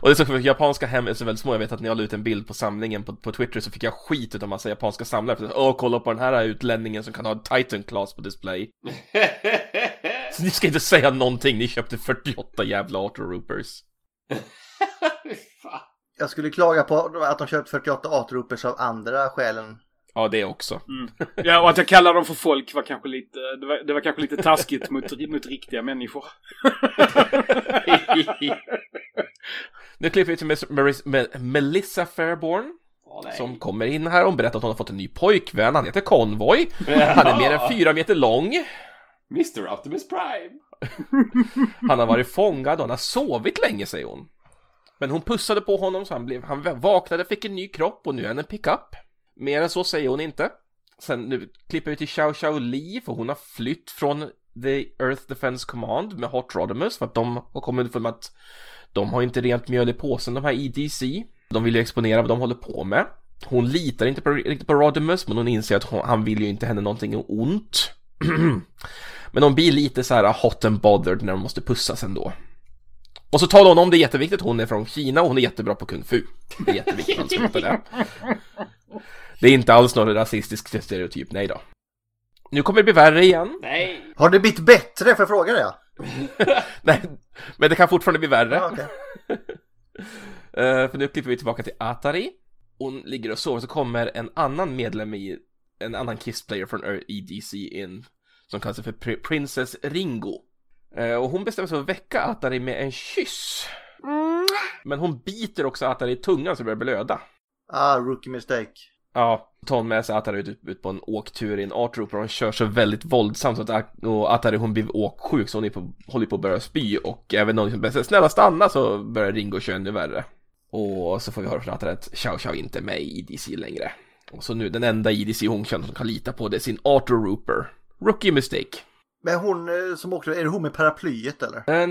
Och det är så för att japanska hem är så väldigt små. Jag vet att när jag la ut en bild på samlingen på, på Twitter så fick jag skit av massa japanska samlare. För att, Åh, kolla på den här utlänningen som kan ha en Titan Class på display. [LAUGHS] så ni ska inte säga någonting, ni köpte 48 jävla Autoroopers. [LAUGHS] Jag skulle klaga på att de köpt 48 Artropers av andra skälen. Ja, det också. Mm. Ja, och att jag kallar dem för folk var kanske lite, det var, det var kanske lite taskigt mot, mot riktiga människor. [LAUGHS] Nu klipper vi till Miss- Maris- Me- Melissa Fairborn. som kommer in här och berättar att hon har fått en ny pojkvän. Han heter Convoy. Han är mer än fyra meter lång. Mr Optimus Prime. [LAUGHS] Han har varit fångad och han har sovit länge, säger hon. Men hon pussade på honom så han, blev, han vaknade, fick en ny kropp och nu är han en pickup. Mer än så säger hon inte. Sen nu klipper vi till Xiao Xiao Li för hon har flytt från The Earth Defense Command med Hot Rodimus för att de har kommit för att de har inte rent mjöl i påsen de här EDC. De vill ju exponera vad de håller på med. Hon litar inte på, riktigt på Rodimus men hon inser att hon, han vill ju inte henne någonting ont. [CLEARS THROAT] men hon blir lite så här hot and bothered när de måste pussas ändå. Och så talar hon om det är jätteviktigt, hon är från Kina och hon är jättebra på kung fu. Det är jätteviktigt att hon ska veta det. Det är inte alls någon rasistisk stereotyp, nej då. Nu kommer det bli värre igen. Nej. Har det blivit bättre för jag frågar det? [LAUGHS] Nej, men det kan fortfarande bli värre. Ja, okej. [LAUGHS] Eh, för nu klipper vi tillbaka till Atari. Hon ligger och sover, så kommer en annan medlem i, en annan Kiss-player från EDC in, som kallar sig för Pri- Princess Ringo. Eh, och hon bestämmer sig för att väcka Atari med en kyss. Men hon biter också Atari i tungan så det börjar blöda. Ah, rookie mistake. Ja, tar hon med sig Atari ut, ut på en åktur i en Art-Trooper och hon kör så väldigt våldsamt så att At- och Atari hon blir åksjuk så hon är på, håller på att börja spy och även någon som börjar säga snälla stanna så börjar Ringo köra ännu värre. Och så får vi höra från Atari att Xiao Xiao inte är med i EDC längre. Och så nu den enda EDC hon känner som kan lita på det är sin Art-Trooper. Rookie mistake. Men hon eh, som åkte, är det hon med paraplyet eller? Uh,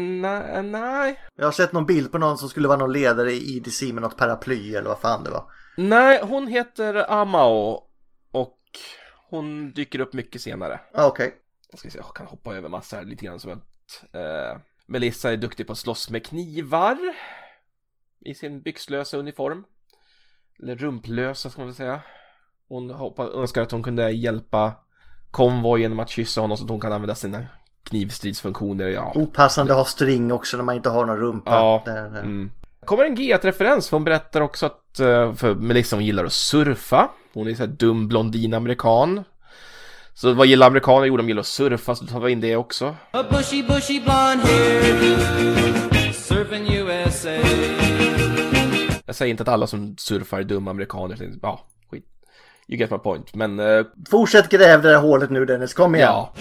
nej. Jag har sett någon bild på någon som skulle vara någon ledare i EDC med något paraply eller vad fan det var. Nej, hon heter Amao och hon dyker upp mycket senare. Ah, Okej. Jag ska se, jag kan hoppa över massor här lite grann som att eh, Melissa är duktig på att slåss med knivar i sin byxlösa uniform. Eller rumplösa ska man väl säga. Hon hoppas, önskar att hon kunde hjälpa konvoj genom att kyssa honom så att hon kan använda sina knivstridsfunktioner. Ja, Opassande att ha string också när man inte har någon rumpa. Ja. Där, där. Mm. Kommer en G1-referens för hon berättar också att eh, för Melissa hon gillar att surfa. Hon är så här dum blondin amerikan. Så vad gillar amerikaner? Jo, de gillar att surfa, så tar vi in det också. A bushy, bushy blonde surfing USA. Jag säger inte att alla som surfar är dumma amerikaner. Ja, skit. You get my point. Men eh, Fortsätt gräv det där hålet nu Dennis, kom igen. ja.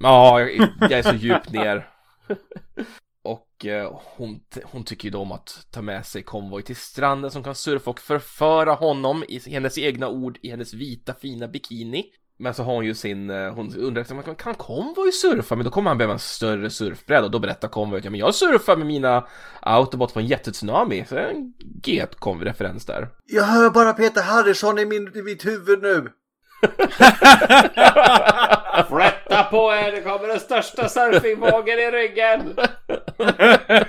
Ja, jag, jag är så djupt ner. [LAUGHS] Och eh, hon, hon tycker ju då om att ta med sig konvoj till stranden som kan surfa och förföra honom i hennes egna ord i hennes vita fina bikini. Men så har hon ju sin, eh, hon undrar liksom, kan konvoj surfa? Men då kommer han behöva en större surfbräda och då berättar konvoj att ja, men jag surfar med mina autobot på en jättetsunami. Så det är en G1-konvoj-referens där. Jag hör bara Peter Harrison i, min, i mitt huvud nu. [LAUGHS] [LAUGHS] Flätta på er, det kommer den största surfingvågen i ryggen.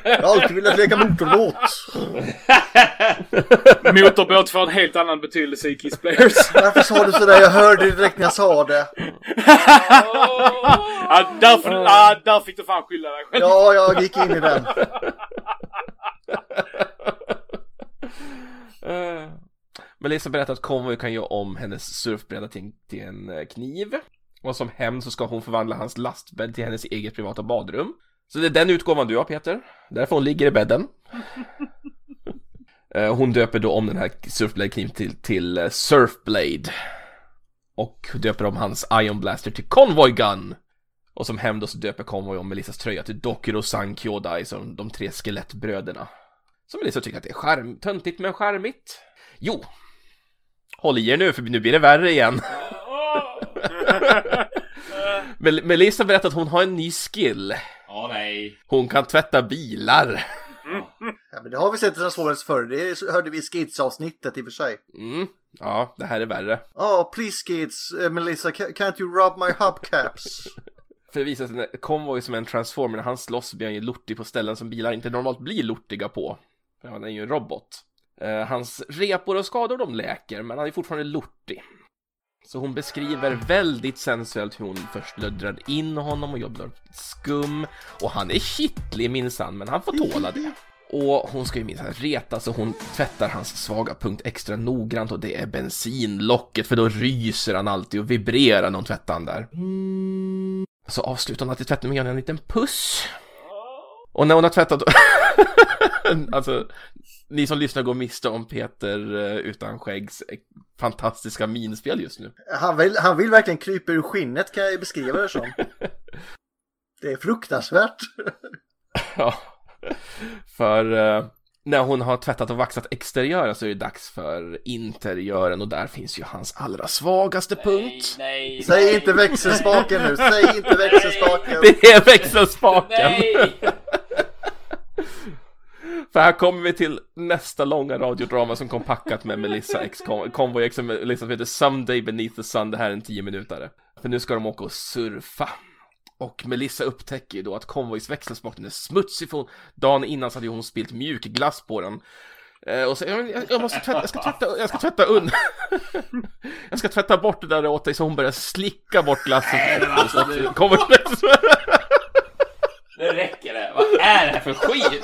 Jag har alltid velat leka motorbåt. Motorbåt får en helt annan betydelse i Kiss Players. Varför sa du sådär? Jag hörde det direkt när jag sa det. ja, där, ja, där fick du fan skylla dig själv. Ja, jag gick in i den. Uh, Melissa berättar att konvoj kan göra om hennes surfbräda till en, till en eh, kniv. Och som hämnd så ska hon förvandla hans lastbädd till hennes eget privata badrum. Så det är den utgåvan du har Peter. Därför hon ligger i bädden. [LAUGHS] Eh, hon döper då om den här surfblade-kniven till, till eh, Surfblade. Och döper om hans Ion Blaster till Convoy Gun. Och som hämnd då så döper Convoy om Melissas tröja till Dokuro San Kyodai, som de tre skelettbröderna. Så Melissa tycker att det är charm, töntigt men charmigt. Jo, håll i er nu för nu blir det värre igen. [LAUGHS] Mel- Melissa berättar att hon har en ny skill. Åh nej. Hon kan tvätta bilar. Ja, men det har vi sett i Transformers förr. Det hörde vi i Skids-avsnittet i och för sig. Mm, ja, det här är värre. Oh, please Skids, uh, Melissa, ca- can't you rub my hubcaps? [LAUGHS] För det visar sig när Convoy som är en transformer, när han slåss blir han ju lortig på ställen som bilar inte normalt blir lortiga på. För han är ju en robot. Eh, hans repor och skador de läker, men han är fortfarande lortig. Så hon beskriver väldigt sensuellt hur hon först löddrar in honom och jobbar skum. Och han är kittlig minsann, men han får tåla det. Och hon ska ju minsann reta så hon tvättar hans svaga punkt extra noggrant och det är bensinlocket för då ryser han alltid och vibrerar när hon tvättar han där. Så avslutar hon alltid tvätten med en liten puss. Och när hon har tvättat... [LAUGHS] alltså, ni som lyssnar går miste om Peter eh, utan skäggs eh, fantastiska minspel just nu. Han vill, han vill verkligen krypa ur skinnet kan jag beskriva det som. [LAUGHS] Det är fruktansvärt. [LAUGHS] Ja, för eh, när hon har tvättat och vaxat exteriören så är det dags för interiören och där finns ju hans allra svagaste punkt. Nej, Säg nej. inte växelspaken nu, säg inte växelspaken. [LAUGHS] Det är växelspaken! För här kommer vi till nästa långa radiodrama som kom packat med Melissa X Convoy X Melissa som heter Someday Beneath the Sun. Det här är en 10 minutare. För nu ska de åka och surfa. Och Melissa upptäcker ju då att Convoys växelspak den är smutsig för hon, dagen innan så hade ju hon spilt mjukglass på den. Eh, och så, jag, jag, måste tvätta, jag ska tvätta, jag ska tvätta undan. [LAUGHS] jag ska tvätta bort det där åt dig så hon börjar slicka bort glassen. alltså, [LAUGHS] nu- Nu räcker det. Vad är det här för skit?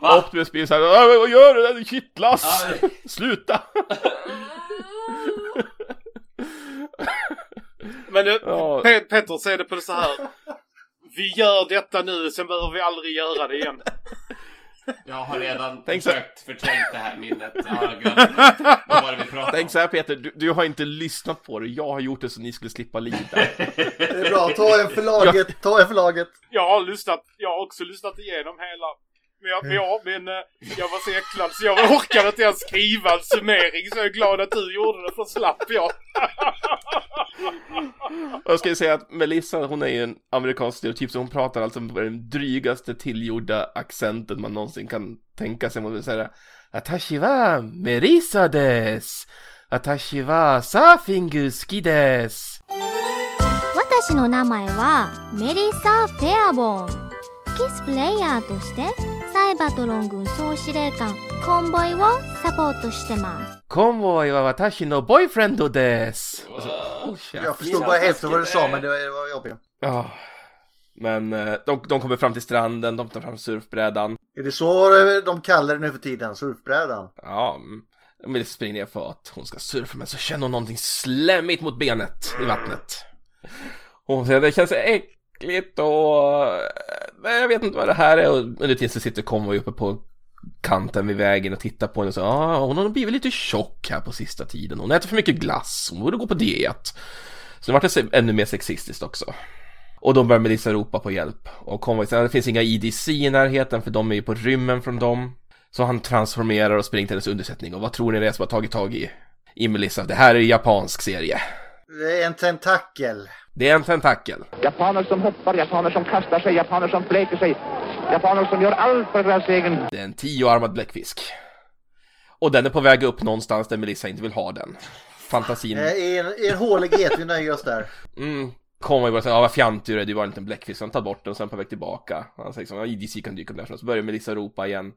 Optimus blir såhär, "Ah, vad gör du? Det kittlas! Ja, Sluta! Men det, Ja. Pe- Petter, ser det på det så här. Vi gör detta nu, sen behöver vi aldrig göra det igen. Jag har redan [LAUGHS] Tänk så- försökt förträngt det här minnet. Jag. [LAUGHS] Vad var det vi pratade Tänk om? så här Peter, du, du har inte lyssnat på det, jag har gjort det så ni skulle slippa lida. Det är bra, ta en för laget, ta en för laget. Jag har lyssnat, jag har också lyssnat igenom hela. Men jag, men jag, men eh, jag var så äcklad så jag orkade inte ens skriva en summering så jag är glad att du gjorde det för slapp jag. Och jag ska ju säga att Melissa, hon är ju en amerikansk stereotyp, så hon pratar alltså med den drygaste tillgjorda accenten man någonsin kan tänka sig. Hon vill säga Atashi wa Melissa des! Atashi wa surfingu suki des! 私の名前はメリッサ・フェアボーンキスプレイヤーとして サイバトロン軍総司令官コンボイをサポートしてます Konvoj wa watashi no boyfriend des! Och så, oh, shit. Jag förstod bara hälften vad du sa men det var, det var jobbigt. Ja. Men eh, de, de kommer fram till stranden, de tar fram surfbrädan. Är det så eh, de kallar det nu för tiden? Surfbrädan? Ja, mm. men springer ner för att hon ska surfa men så känner hon någonting slemmigt mot benet i vattnet. Och hon säger det känns äckligt och eh, nej, jag vet inte vad det här är och under tiden så sitter Convoy uppe på kanten vid vägen och tittar på henne och säger ah, hon har blivit lite tjock här på sista tiden. Hon äter för mycket glass, hon borde gå på diet. Så nu vart det ännu mer sexistiskt också. Och då börjar Melissa ropa på hjälp. Och Convoy säger ah, det finns inga IDC i närheten för de är ju på rymmen från dem. Så han transformerar och springer till hennes undersättning. Och vad tror ni det är som har tagit tag i, i Melissa? Det här är japansk serie. Det är en tentakel. Det är en tentakel. Japaner som hoppar, japaner som kastar sig, japaner som fläker sig. Japaner som gör allt för deras egen... Det är en tioarmad bläckfisk. Och den är på väg upp någonstans där Melissa inte vill ha den. Fantasin. Eh, I en, i en hålighet, vi nöjer oss där. Mm. Kommer bara säga, ja vad fjantig du är, du var en liten bläckfisk. Han tar bort den och sen på väg tillbaka. Han säger liksom, ja IDC kan dyka upp där. Så börjar Melissa ropa igen.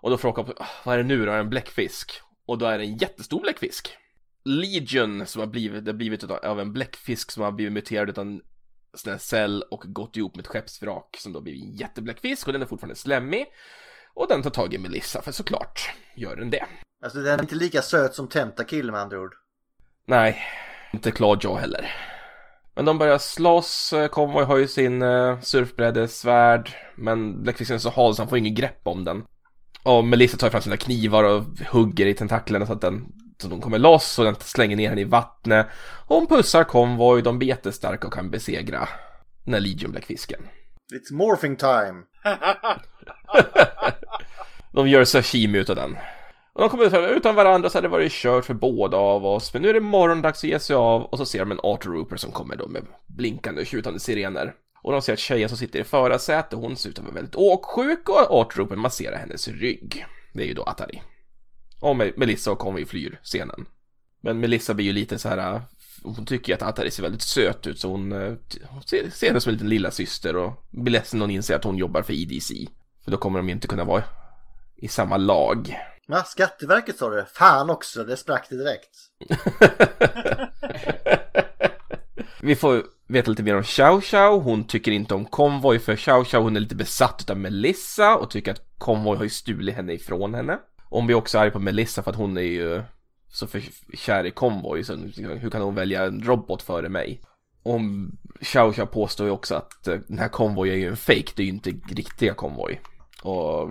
Och då frågar hon, "Ah, vad är det nu då? Är det en bläckfisk? Och då är det en jättestor bläckfisk. Legion som har blivit, det har blivit av en bläckfisk som har blivit muterad utan en sån här cell och gått ihop med ett skeppsvrak som då blir en jättebläckfisk och den är fortfarande slemmig. Och den tar tag i Melissa, för såklart gör den det. Alltså den är inte lika söt som Tentakill med andra ord. Nej, inte Clawjaw heller. Men de börjar slåss, eh, Convoy har ju sin uh, surfbrädesvärd, men bläckfisken är så hal så han får ingen grepp om den. Och Melissa tar fram sina knivar och hugger i tentaklerna så att den så de kommer loss och den slänger ner henne i vattnet. Och hon pussar Convoy, de blir jättestarka och kan besegra den här Legion-bläckfisken. It's morphing time. [LAUGHS] De gör sashimi utav den. Och de kommer ut utan varandra så hade det varit kört för båda av oss. Men nu är det morgondags att ge sig av och så ser de en Autorooper som kommer då med blinkande och tjutande sirener. Och de ser att tjejen som sitter i förarsätet, hon ser ut att vara väldigt åksjuk och Autorooper masserar hennes rygg. Det är ju då Atari. Och Mel- Melissa och Conway flyr scenen. Men Melissa blir ju lite så här. Hon tycker ju att Atari ser väldigt söt ut så hon, eh, hon ser, ser henne som en liten lilla syster och blir ledsen när hon inser att hon jobbar för IDC. För då kommer de ju inte kunna vara i samma lag. Ja, Skatteverket sa du. Fan också, det sprack det direkt. [LAUGHS] Vi får veta lite mer om Xiao Xiao. Hon tycker inte om Convoy för Xiao Xiao hon är lite besatt av Melissa och tycker att Convoy har ju stulit henne ifrån henne. Hon blir också arg på Melissa för att hon är ju så för kär i Convoy så hur kan hon välja en robot före mig? Och Xiao Xiao påstår ju också att eh, den här Convoy är ju en fake, det är ju inte riktiga Convoy. Och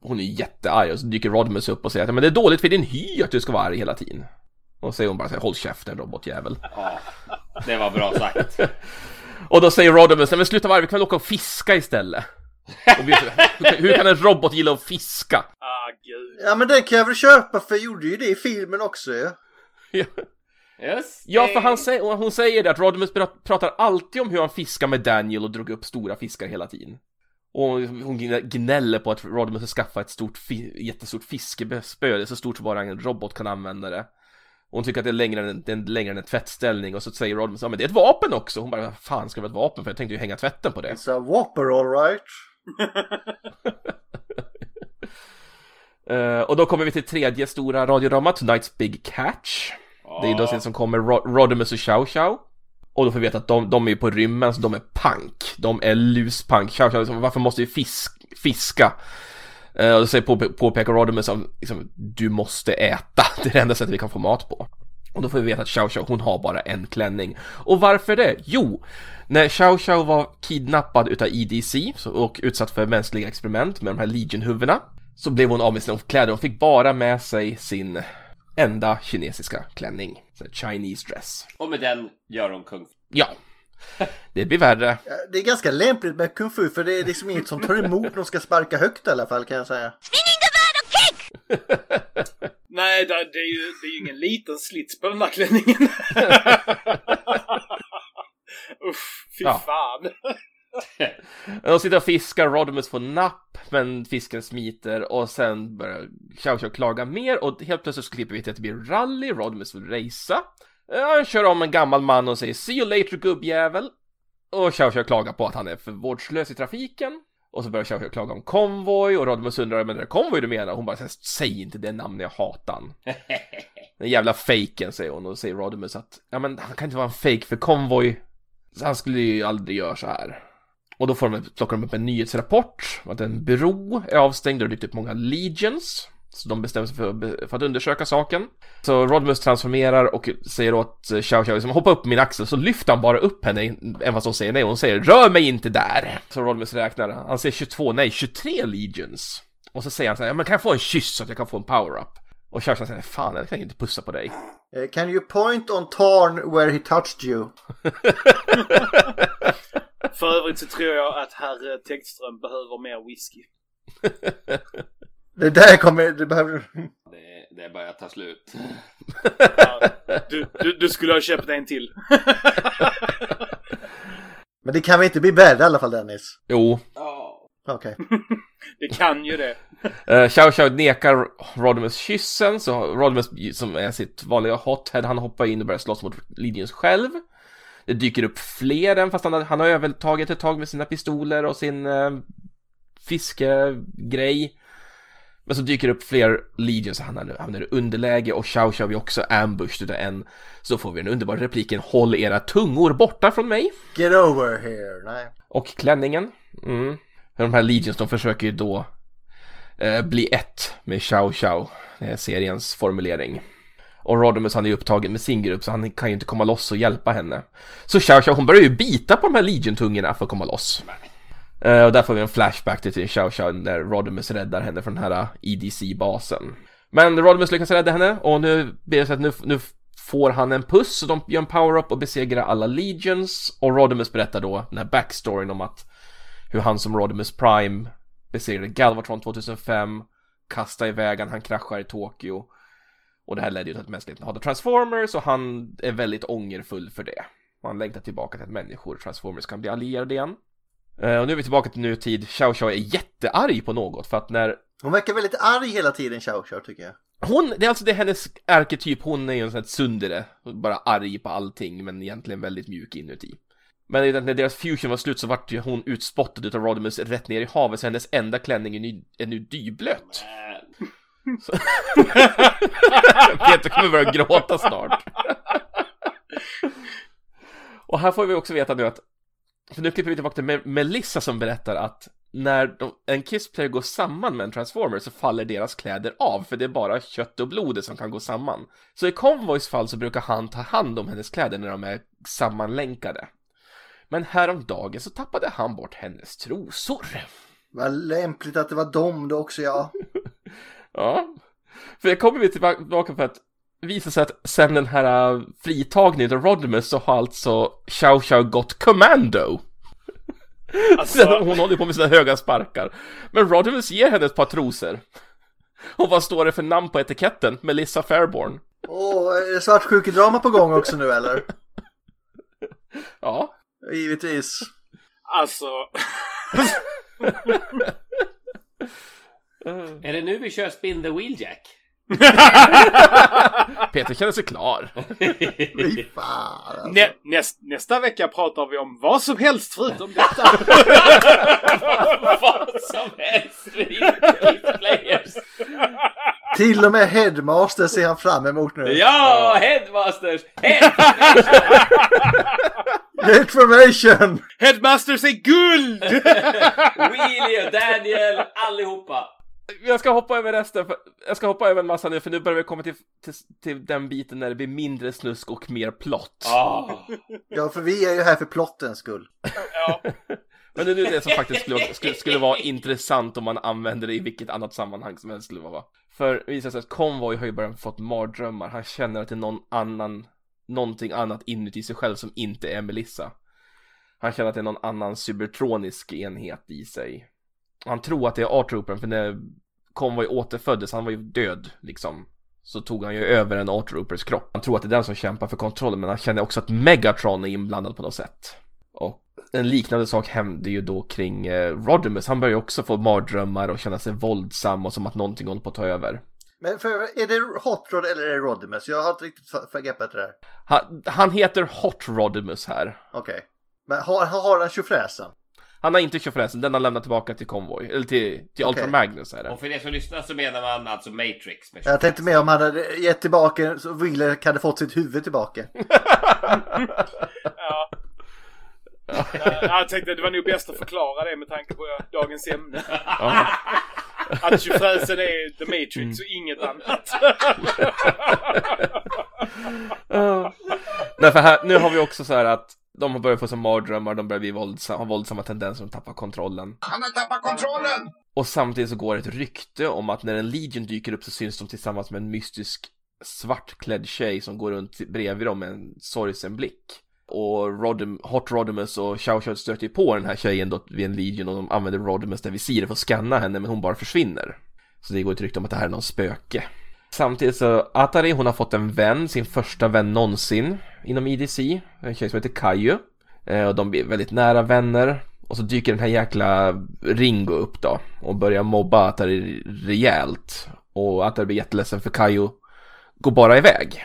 hon är jättearg och så dyker Rodmus upp och säger att men det är dåligt för din hy att du ska vara arg hela tiden. Och så säger hon bara så här, håll käften robotjävel. Ja, det var bra sagt. [LAUGHS] Och då säger Rodimus, "Nej, men sluta varv, vi kan väl åka och fiska istället. Och vi, hur, hur kan en robot gilla att fiska? Ah, gud. Ja men den kan jag väl köpa för jag gjorde ju det i filmen också ju. Yes. Ja, för han säger, och hon säger det att Rodimus pra- pratar alltid om hur han fiskar med Daniel och drog upp stora fiskar hela tiden. Och hon gnäller på att Rodimus har skaffat ett stort, jättestort fiskespö, det är så stort så bara en robot kan använda det. Och hon tycker att det är längre än, det är längre än en tvättställning och så säger Rodimus, ja men det är ett vapen också. Hon bara, "Vad fan ska det vara ett vapen för? Jag tänkte ju hänga tvätten på det. It's a whopper alright. [LAUGHS] Eh, och då kommer vi till tredje stora radiodramat, Tonight's Big Catch. Det är då det som kommer Ro- Rodimus och Chow Chow. Och då får vi veta att de, de är på rymmen, så de är punk. De är luspunk. Chow Chow, liksom, varför måste vi fisk, fiska? Eh, och då säger på, påpekar Rodimus som liksom, du måste äta. [LAUGHS] Det är det enda sättet vi kan få mat på. Och då får vi veta att Chow Chow, hon har bara en klänning. Och varför det? Jo, när Chow Chow var kidnappad utav EDC och utsatt för mänskliga experiment med de här Legion-huvudena så blev hon av med sina kläder. Hon fick bara med sig sin enda kinesiska klänning. Chinese dress. Och med den gör hon kung Ja, det blir värre. Det är ganska lämpligt med kung fu för det är liksom inget som tar emot när de ska sparka högt i alla fall kan jag säga. [LAUGHS] [LAUGHS] Nej, det, det, är ju, det är ju ingen liten slits på den där klänningen. [LAUGHS] Uff, fy Ja. fan. [LAUGHS] De sitter och fiskar, Rodimus får napp, men fisken smiter och sen börjar Chow Chow klaga mer och helt plötsligt så klipper vi till att det blir rally, Rodimus vill racea. Han kör om en gammal man och säger “See you later gubbjävel” och Chow Chow klagar på att han är för vårdslös i trafiken. Och så börjar Chow klaga om konvoj och Rodimus undrar men är det konvoj du menar? Hon bara “Säg inte det namnet, jag hatar han”. [LAUGHS] Den jävla fejken säger hon och säger Rodimus att ja men han kan inte vara en fake för konvoj han skulle ju aldrig göra så här. Och då får de, plockar de upp en nyhetsrapport att en bro är avstängd och det dykt upp många legions. Så de bestämmer sig för, för att undersöka saken. Så Rodimus transformerar och säger åt Chow Chow liksom, hoppa upp på min axel, så lyfter han bara upp henne, även fast hon säger nej. Hon säger rör mig inte där! Så Rodimus räknar, han säger 22, nej 23 legions. Och så säger han så här, ja, men kan jag få en kyss så att jag kan få en power-up? Och Chow Chow säger, fan jag kan ju inte pussa på dig. Eh, Can you point on Tarn where he touched you? För övrigt så tror jag att herr Textström behöver mer whisky. [LAUGHS] Det där kommer, det behöver... Det, det börjar ta slut. Du, du, du skulle ha köpt en till. [LAUGHS] Men det kan väl inte bli bättre i alla fall Dennis? Jo. Okej. [LAUGHS] Det kan ju det. Uh, Chow Chow nekar Rodimus kyssen, så Rodimus som är sitt vanliga hothead, han hoppar in och börjar slåss mot Legions själv. Det dyker upp fler än fast han har, han har övertaget ett tag med sina pistoler och sin uh, fiskegrej. Men så dyker det upp fler Legions, han är i underläge och Chow Chow är också ambushed utav en. Så får vi den underbara repliken Håll era tungor borta från mig. Get over here. Nej. Och klänningen. Mm. De här Legions de försöker ju då eh, bli ett med Chow Chow. Det är seriens formulering. Och Rodimus han är upptagen med sin grupp så han kan ju inte komma loss och hjälpa henne. Så Chow Chow hon börjar ju bita på de här Legion-tungorna för att komma loss. Eh, och där får vi en flashback till till Xiao när Rodimus räddar henne från den här eh, EDC-basen. Men Rodimus lyckas rädda henne och nu blir det så att nu, nu får han en puss och de gör en power-up och besegrar alla Legions. Och Rodimus berättar då den här backstoryn om att hur han som Rodimus Prime besegrade Galvatron 2005, kastade iväg han, han kraschar i Tokyo. Och det här ledde ju till att mänskligheten hade Transformers och han är väldigt ångerfull för det. Och han längtar tillbaka till att människor och Transformers kan bli allierade igen. Eh, och nu är vi tillbaka till nutid. Chow Chow är jättearg på något för att när Hon verkar väldigt arg hela tiden Chow Chow tycker jag. hon, det är alltså det är hennes arketyp, hon är ju en sån här tsundere, bara arg på allting men egentligen väldigt mjuk inuti. Men när deras fusion var slut så vart ju hon utspottad utav Rodimus rätt ner i havet så hennes enda klänning är nu, är nu dyblöt. Så... [LAUGHS] Peter kommer börja gråta snart. [LAUGHS] Och här får vi också veta nu att, för nu klipper vi tillbaka till Me- Melissa som berättar att när de, en Kissplayer går samman med en Transformer så faller deras kläder av, för det är bara kött och blodet som kan gå samman. Så i Convoys fall så brukar han ta hand om hennes kläder när de är sammanlänkade. Men häromdagen så tappade han bort hennes trosor. Vad lämpligt att det var dem då också ja. [LAUGHS] Ja, för det kommer vi tillbaka för att visar sig att sen den här uh, fritagningen av Rodimus så har alltså Chow Chow gått commando. [LAUGHS] Alltså- Hon håller på med sina höga sparkar. Men Rodimus ger henne ett par trosor. Och vad står det för namn på etiketten? Melissa Fairborn. Åh, är det svartsjukedrama på gång också nu eller? [LAUGHS] Ja. Givetvis. Alltså... [LAUGHS] Är det nu vi kör Spin the Wheel Jack? [LAUGHS] Peter känner sig klar. [LAUGHS] Fan. Alltså. Nä, näst, nästa vecka pratar vi om vad som helst förutom detta. [LAUGHS] Vad som helst! Players! Till och med Headmaster ser han fram emot nu. Ja, Headmasters! Head! Information! Headmasters är guld! Wheelie och Daniel, allihopa! Jag ska hoppa över resten, för, jag ska hoppa över en massa nu för nu börjar vi komma till, till, till den biten när det blir mindre snusk och mer plott. Ah. Ja, för vi är ju här för plottens skull. Ja. [LAUGHS] Men det är nu det som faktiskt skulle, skulle, skulle vara intressant om man använder det i vilket annat sammanhang som helst skulle vara. För det visar sig att Convoy har ju bara fått mardrömmar. Han känner att det är någon annan, någonting annat inuti sig själv som inte är Melissa. Han känner att det är någon annan cybertronisk enhet i sig. Han tror att det är Artroopern för när Convoy återföddes, han var ju död liksom. Så tog han ju över en Artroopers kropp. Han tror att det är den som kämpar för kontrollen men han känner också att Megatron är inblandad på något sätt. Och en liknande sak hände ju då kring eh, Rodimus. Han börjar ju också få mardrömmar och känna sig våldsam och som att någonting håller på att ta över. Men för, är det Hot Rod eller är det Rodimus? Jag har inte riktigt förgreppat det där. Han, han heter Hot Rodimus här. Okej. Men har, har han tjofräsen? Han har inte tjofräsen, den har lämnat tillbaka till Convoy, eller till, till. Ultra Magnus är det. Och för er som lyssnar så menar man alltså Matrix. Med Jag tänkte mer om han hade gett tillbaka så Wheeler hade fått sitt huvud tillbaka. [LAUGHS] Ja. Eh, Jag tänkte det var nog bäst att förklara det med tanke på dagens ämne. Ja. Att tjofräsen är The Matrix och inget annat. [LAUGHS] Ja. Nej för här, nu har vi också så här att de har börjat få så mardrömmar, de börjar bli våldsamma, har våldsamma tendenser att tappa kontrollen. Han har tappat kontrollen! Och samtidigt så går det ett rykte om att när en Legion dyker upp så syns de tillsammans med en mystisk svartklädd tjej som går runt bredvid dem med en sorgsen blick. Och Rodem, Hot Rodimus och Chow Chow stöter ju på den här tjejen då vid en Legion och de använder Rodimus där visiret för att scanna henne men hon bara försvinner. Så det går ett rykte om att det här är någon spöke. Samtidigt så Atari hon har fått en vän, sin första vän någonsin inom IDC. En tjej som heter Kaiju. Eh, och de blir väldigt nära vänner. Och så dyker den här jäkla Ringo upp då och börjar mobba Atari rejält. Och Atari blir jätteledsen för Kaiju går bara iväg.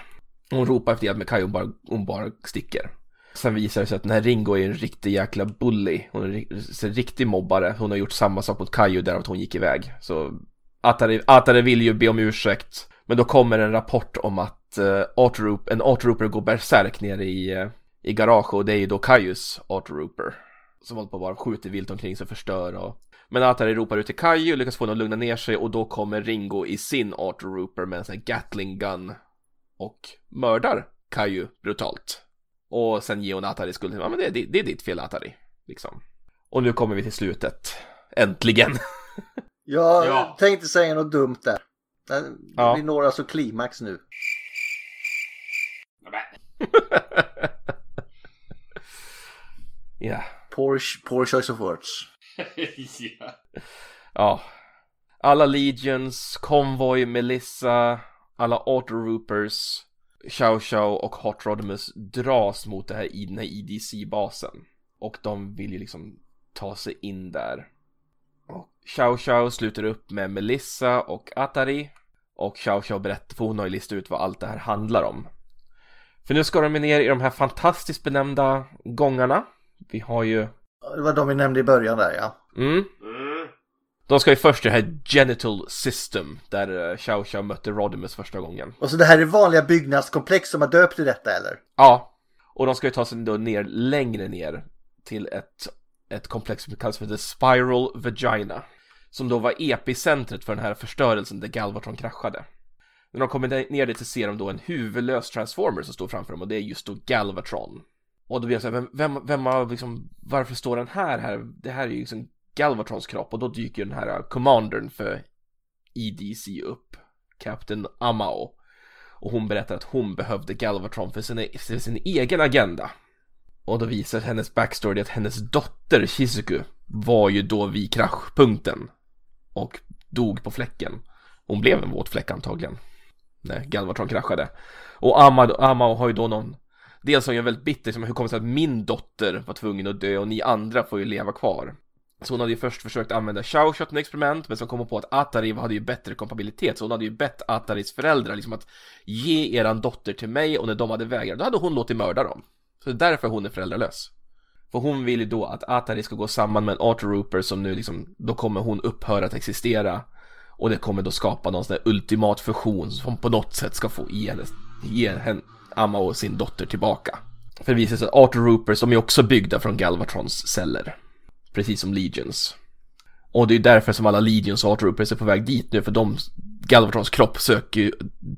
Hon ropar efter hjälp men Kaiju bara, hon bara sticker. Sen visar det sig att den här Ringo är en riktig jäkla bully. Hon är en riktig mobbare. Hon har gjort samma sak mot Kaiju där att hon gick iväg. Så Atari, Atari vill ju be om ursäkt. Men då kommer en rapport om att uh, Artroop, en Artrooper går bärsärk nere i, uh, i garage och det är ju då Kaius Artrooper. Som håller på att bara skjuter vilt omkring sig och förstör och... Men Atari ropar ut till Kaiju, lyckas få honom att lugna ner sig och då kommer Ringo i sin Artrooper med en sån här Gatling gun och mördar Kaiju brutalt. Och sen ger hon Atari skulden, ja men det, är det är ditt fel Atari, liksom. Och nu kommer vi till slutet. Äntligen! [LAUGHS] Jag Ja. tänkte säga något dumt där. Det Ja. blir några så klimax nu. [LAUGHS] Ja. Poor, poor choice of words. [LAUGHS] ja. Ja. Alla Legions, Convoy, Melissa, alla Autoroopers, Chow Chow och Hot Rodimus dras mot det här, i den här IDC-basen. Och de vill ju liksom ta sig in där. Och Chow Chow slutar upp med Melissa och Atari. Och Chow Chow berättar, för hon har ju listat ut vad allt det här handlar om. För nu ska de ner i de här fantastiskt benämnda gångarna. Vi har ju Det var de vi nämnde i början där ja. Mm. De ska ju först till det här Genital System där eh, Chow Chow mötte Rodimus första gången. Och så det här är vanliga byggnadskomplex som har döpt till detta eller? Ja, och de ska ju ta sig då ner längre ner till ett, ett komplex som kallas för The Spiral Vagina. Som då var epicentret för den här förstörelsen där Galvatron kraschade. När de kommer ner- dit så ser de då en huvudlös transformer som står framför dem och det är just då Galvatron. Och då blir jag så här, vem, vem, har liksom, varför står den här här? Det här är ju liksom Galvatrons kropp och då dyker den här äh, commandern för EDC upp, Captain Amao. Och hon berättar att hon behövde Galvatron för sin, för sin egen agenda. Och då visar hennes backstory att hennes dotter Shizuku var ju då vid kraschpunkten. Och dog på fläcken. Hon blev en våt fläck antagligen. När Galvatron kraschade. Och Amma, Amma har ju då någon Dels är hon ju väldigt bitter, som hur kommer det sig att min dotter var tvungen att dö och ni andra får ju leva kvar? Så hon hade ju först försökt använda Shao Shot experiment, men så kom hon på att Atari hade ju bättre kompabilitet så hon hade ju bett Ataris föräldrar liksom att ge eran dotter till mig och när de hade vägrat, då hade hon låtit mörda dem. Så det är därför hon är föräldralös. För hon vill ju då att Atari ska gå samman med en Autorooper som nu liksom, då kommer hon upphöra att existera. Och det kommer då skapa någon sån där ultimat fusion som på något sätt ska få ge henne, ge henne Amma och sin dotter tillbaka. För det visar sig att Arthur Roopers, de är också byggda från Galvatrons celler. Precis som Legions. Och det är därför som alla Legions och Arthur Roopers är på väg dit nu, för de, Galvatrons kropp söker ju,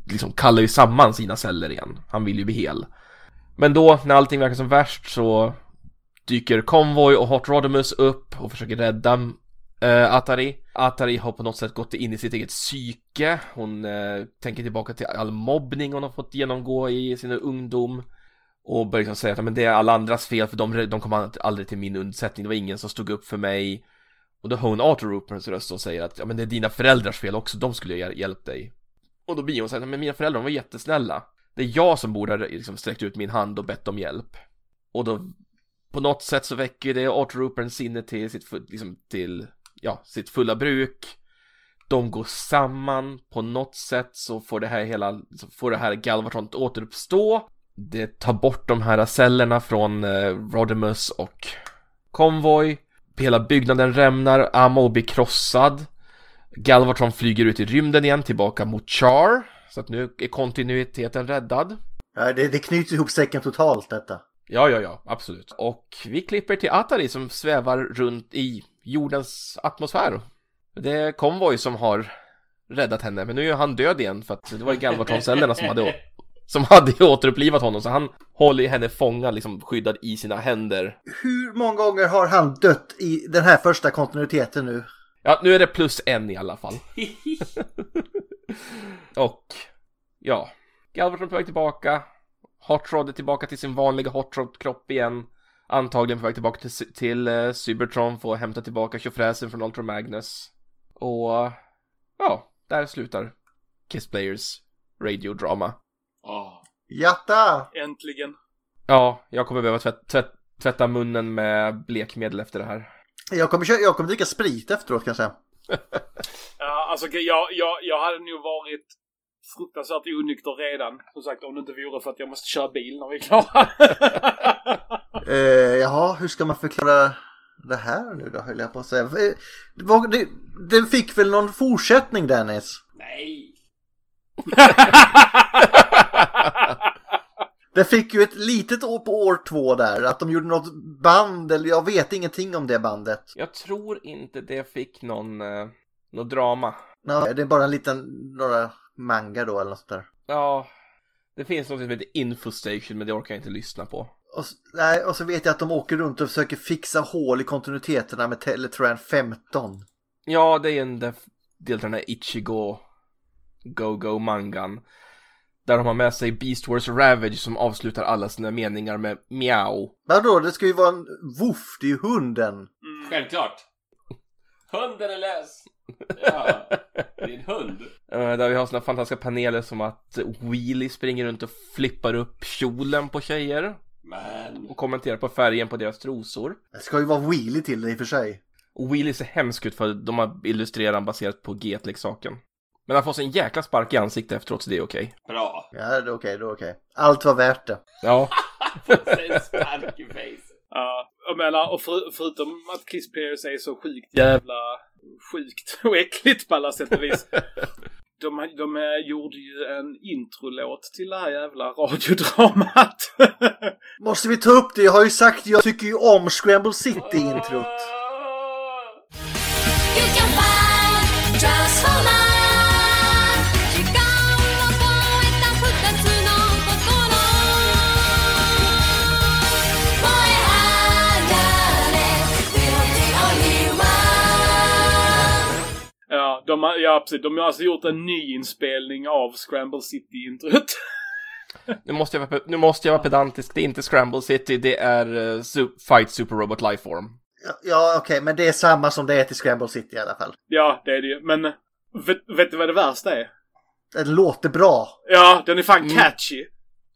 liksom kallar ju samman sina celler igen. Han vill ju bli hel. Men då, när allting verkar som värst så dyker Convoy och Hot Rodimus upp och försöker rädda uh, Atari. Atari har på något sätt gått in i sitt eget psyke. Hon uh, tänker tillbaka till all mobbning hon har fått genomgå i sin ungdom. Och börjar liksom säga att men det är alla andras fel för de, de kom aldrig till min undsättning. Det var ingen som stod upp för mig. Och då hör hon Arthur Roopers röst och säger att ja, men det är dina föräldrars fel också. De skulle ha hjälpt dig. Och då blir hon så här, men mina föräldrar de var jättesnälla. Det är jag som borde ha liksom sträckt ut min hand och bett om hjälp. Och då på något sätt så väcker det Arthur Roopers sinne till sitt, liksom, till ja, sitt fulla bruk. De går samman på något sätt så får det här hela, så får det här Galvatron att återuppstå. Det tar bort de här cellerna från eh, Rodimus och Convoy. Hela byggnaden rämnar, Ammo blir krossad. Galvatron flyger ut i rymden igen tillbaka mot Char. Så att nu är kontinuiteten räddad. Ja, det, det knyter ihop säcken totalt detta. Ja, ja, ja, absolut. Och vi klipper till Atari som svävar runt i jordens atmosfär. Det är Convoy som har räddat henne, men nu är han död igen för att det var Galvatron-cellerna som hade, som hade återupplivat honom, så han håller henne fångad, liksom skyddad i sina händer. Hur många gånger har han dött i den här första kontinuiteten nu? Ja, nu är det plus en i alla fall. [LAUGHS] Och, ja, Galvatron på väg tillbaka. Hot Rod är tillbaka till sin vanliga Hot Rod-kropp igen. Antagligen på väg tillbaka till, till uh, Cybertron för att hämta tillbaka tjofräsen från Ultra Magnus. Och ja, där slutar Kiss Players radiodrama. Oh. Jatta! Äntligen. Ja, jag kommer behöva tvätt, tvätt, tvätta munnen med blekmedel efter det här. Jag kommer, kö- jag kommer dricka sprit efteråt kan jag [LAUGHS] säga. Ja, alltså jag, jag, jag hade nog varit fruktansvärt onykter redan. Som sagt, om det inte vore för att jag måste köra bil när vi är klara. [LAUGHS] Eh, jaha, hur ska man förklara det här nu då, höll jag på att säga. Eh, det- Den fick väl någon fortsättning, Dennis? Nej! [LAUGHS] Det fick ju ett litet år på år två där, att de gjorde något band, eller jag vet ingenting om det bandet. Jag tror inte det fick någon, eh, något drama. Nå, det är bara en liten, några manga då eller något sånt där. Ja, det finns något som heter Infostation, men det orkar jag inte lyssna på. Och, nej, och så vet jag att de åker runt och försöker fixa hål i kontinuiteterna med Teletran 15. Ja, det är en del av den här Ichigo Go-Go mangan. Där de har med sig Beast Wars Ravage som avslutar alla sina meningar med miau. Vadå, det ska ju vara en woof, det är ju hunden. Självklart. Hunden är lös. [LAUGHS] Ja, det är en hund. Där vi har såna fantastiska paneler som att Wheelie springer runt och flippar upp kjolen på tjejer. Men... Och kommenterar på färgen på deras trosor. Det ska ju vara Wheelie till det i och för sig. Och Wheelie ser hemsk ut för de har illustrerat den baserat på G-leksaken. Men han får sig en jäkla spark i ansiktet efteråt så det är okej. Bra. Ja, det är okej, det är okej. Allt var värt det. Ja. [LAUGHS] En spark i face. Ja, jag menar, och för, förutom att Kiss Players är så sjukt jävla sjukt [LAUGHS] och äckligt på alla sätt och vis. [LAUGHS] De, de gjorde ju en introlåt till det här jävla radiodramat. [LAUGHS] Måste vi ta upp det? Jag har ju sagt, jag tycker ju om Scramble City-introt. Ja, de, har- ja, precis. De har alltså gjort en ny inspelning av Scramble City-introt. Nu måste, jag vara, nu måste jag vara pedantisk, det är inte Scramble City, det är uh, su- Fight Super Robot Lifeform. Ja, Ja, okej, men det är samma som det är till Scramble City i alla fall. ja, det är det ju. Men vet, vet du vad det värsta är? Det låter bra. Ja, den är fan Mm. catchy.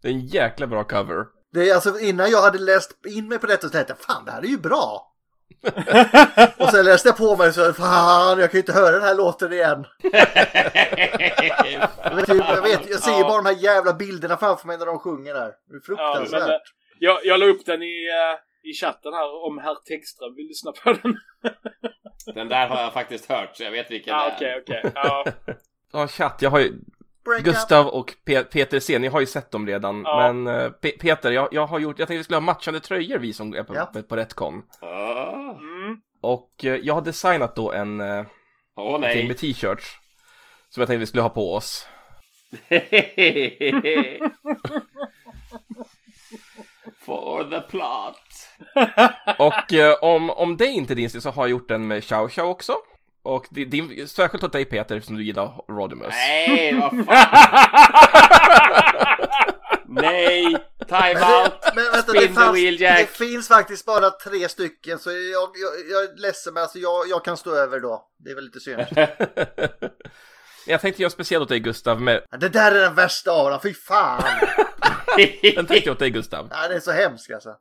Det är en jäkla bra cover. Det är alltså innan jag hade läst in mig på detta så tänkte jag fan det här är ju bra. [LAUGHS] och sen läste jag på mig så fan jag kan ju inte höra den här låten igen. jag, vet, ju- jag, vet, jag ser ju bara de här jävla bilderna framför mig när de sjunger där. Det är Ja, men, fruktansvärt. eh, jag, jag la upp den i, eh, i chatten här om herr Tegström vill lyssna på den. Den där har jag faktiskt hört, så jag vet vilken Ja, det är. okej, okej. Ja. [LAUGHS] Ja, chatt, jag har ju... Break Gustav och Pe- Peter C, ni har ju sett dem redan. Ja. Men eh, Pe- Peter, jag, jag har gjort, jag tänkte vi skulle ha matchande tröjor vi som är på, Ja. på Retcon. Ah. Mm. Och eh, jag har designat då en ett gäng med nej. t-shirts. Som jag tänkte vi skulle ha på oss. [LAUGHS] For the plot. Och om, om det inte är din stil så har jag gjort en med Chow Chow också. Och det, det är särskilt åt dig Peter som du gillar Rodimus. Nej, vad [LAUGHS] fan. Nej, time out. Men vänta, det, fanns, wheel det finns faktiskt bara tre stycken så jag, jag, jag är ledsen men alltså jag, jag kan stå över då. Det är väl lite synd. [LAUGHS] jag tänkte göra speciellt åt dig Gustav med... Det där är den värsta av dem, fy fan! [LAUGHS] Den tänkte jag åt dig Gustav. Ja, det är så hemskt alltså.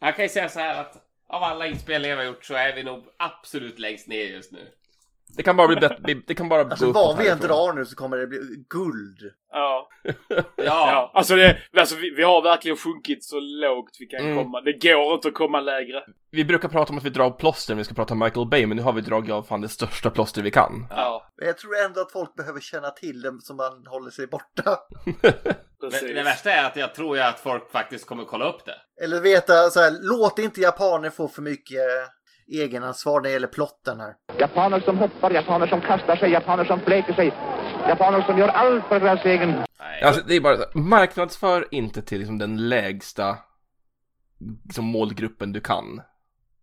Jag kan ju säga så här att av alla inspelningar vi har gjort så är vi nog absolut längst ner just nu. Det kan bara bli bättre, det kan bara Alltså gå vad vi än drar nu så kommer det bli guld. Ja. [LAUGHS] Ja, ja. Alltså, det, alltså vi, vi har verkligen sjunkit så lågt vi kan Mm. komma. Det går inte att komma lägre. Vi brukar prata om att vi drar plåster när vi ska prata om Michael Bay, men nu har vi dragit av fan det största plåster vi kan. Ja, Men jag tror ändå att folk behöver känna till det så man håller sig borta. [LAUGHS] precis. men det värsta är att jag tror ju att folk faktiskt kommer kolla upp det. Eller veta så här, låt inte japaner få för mycket egenansvar när det gäller plotten här. Japaner som hoppar, japaner som kastar sig, japaner som fläker sig. Japaner som gör allt för deras egen... Nej. Alltså det är bara så här, marknadsför inte till liksom den lägsta liksom, målgruppen du kan.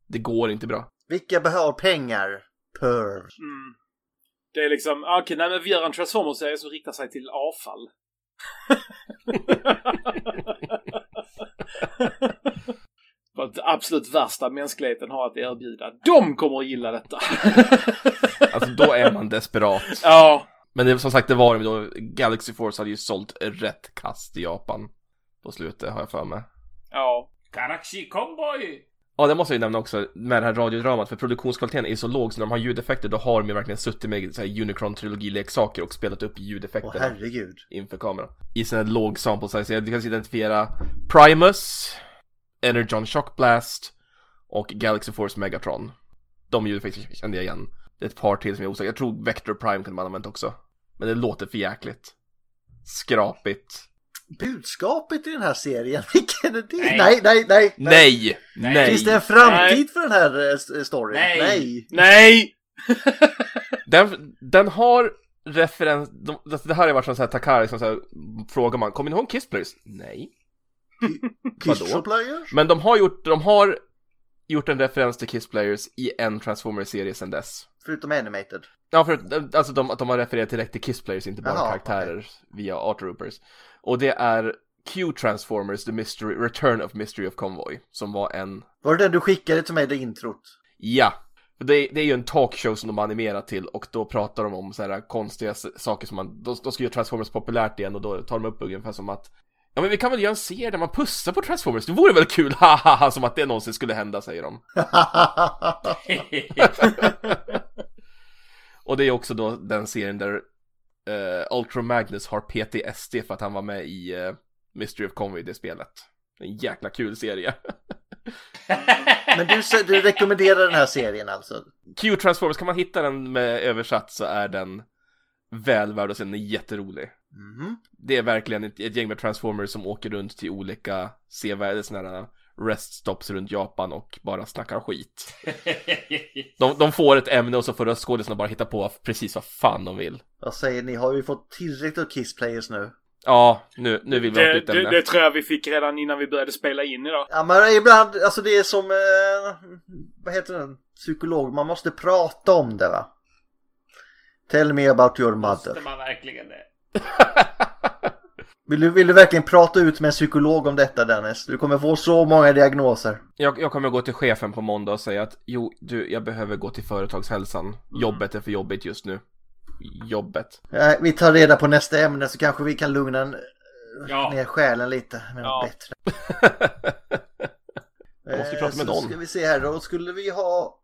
Det går inte bra. Vilka behöver pengar? Perv. Mm. Det är liksom, okej, nej men vi gör en Transformers-serie som riktar sig till avfall. Vad det absolut värsta mänskligheten har att erbjuda. De kommer att gilla detta! Alltså då är man desperat. ja, Men det, som sagt, det var då. Galaxy Force hade ju sålt rätt kast i Japan. På slutet har jag för mig. ja. Karachi Comboy! Ja, det måste jag ju nämna också med det här radiodramat, för produktionskvaliteten är så låg så när de har ljudeffekter då har de ju verkligen suttit med så här Unicron-trilogileksaker och spelat upp Åh ljudeffekterna herregud. inför kameran. I sin här låg sample size. Du kan identifiera Primus, Energon Shock Blast och Galaxy Force Megatron. De ljudeffekterna kände jag igen. Det är ett par till som jag är osäker. Jag tror Vector Prime kunde man använt också. Men det låter för jäkligt. Skrapigt. Budskapet i den här serien, [LAUGHS] vilken är det? Nej. Nej, nej, nej. Nej! Nej! Finns det en framtid Nej. för den här eh, storyn? Nej. nej. Nej! [LAUGHS] Den, den har referens, de, det här har varit sån här Takari som så här, frågar man, kommer ni ihåg Kiss Players? Nej. Kiss? Players? Men de har gjort, de har gjort en referens till Kiss Players i en Transformers-serie sedan dess. Förutom Animated. Ja, för alltså de, att de har refererat direkt till Kiss Players, inte bara Jaha, karaktärer via Art Troopers. Och det är Q-Transformers, The Mystery, Return of Mystery of Convoy, som var en Var det den du skickade till mig, det introt? Ja, det, det är ju en talkshow som de har animerat till och då pratar de om så här konstiga saker som man, de, de ska göra Transformers populärt igen och då tar de upp ungefär som att Ja men vi kan väl göra en serie där man pussar på Transformers, det vore väl kul, [LAUGHS] haha, som att det någonsin skulle hända säger de. [LAUGHS] [LAUGHS] och det är också då den serien där uh, Ultra Magnus har PTSD för att han var med i eh, Mystery of Convoy, det spelet. En jäkla kul serie. [LAUGHS] Men du, du rekommenderar den här serien alltså? Q Transformers, kan man hitta den med översatt så är den väl värd att se, den är jätterolig. Mhm. Det är verkligen ett, ett gäng med Transformers som åker runt till olika sevärda sådana reststops runt Japan och bara snackar skit. [LAUGHS] De, de får ett ämne och så får röstskådisarna bara hitta på precis vad fan de vill. Vad säger ni, har vi fått tillräckligt av Kiss Players nu? Ja, nu, nu vill vi ha Det, ett nytt det, det tror jag vi fick redan innan vi började spela in idag. Ja men ibland, alltså det är som... Eh, vad heter den, psykolog, man måste prata om det va? Tell me about your Måste mother. man verkligen det? [LAUGHS] Vill du, vill du verkligen prata ut med en psykolog om detta Dennis? Du kommer få så många diagnoser. Jag, jag kommer gå till chefen på måndag och säga att jo, du, jag behöver gå till företagshälsan. Jobbet är för jobbigt just nu. Jobbet. Nej, vi tar reda på nästa ämne så kanske vi kan lugna en, Ja. ner själen lite med något Ja. bättre. [LAUGHS] Jag måste prata med så någon. ska vi se här då, skulle vi ha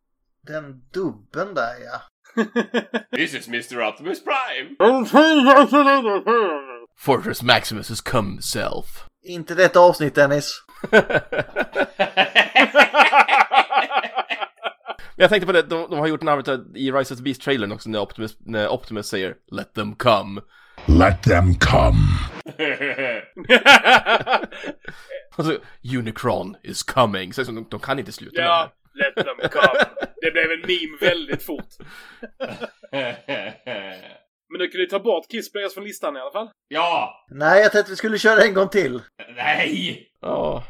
den dubben där ja. [LAUGHS] This is Mr. Optimus Prime! [LAUGHS] Fortress Maximus has come himself. Inte detta avsnitt Dennis. [LAUGHS] Jag tänkte på det, de, de har gjort en arbete i Rise of the Beast-trailern också när Optimus, när Optimus säger Let them come. Let them come. [LAUGHS] Och så Unicron is coming. Så de, de kan inte sluta med det. Ja, let them come. [LAUGHS] Det blev en meme väldigt fort. Men nu kan du ta bort Kiss Players från listan i alla fall. [LAUGHS] ja! Nej, jag tänkte vi skulle köra en gång till. Nej! Ja.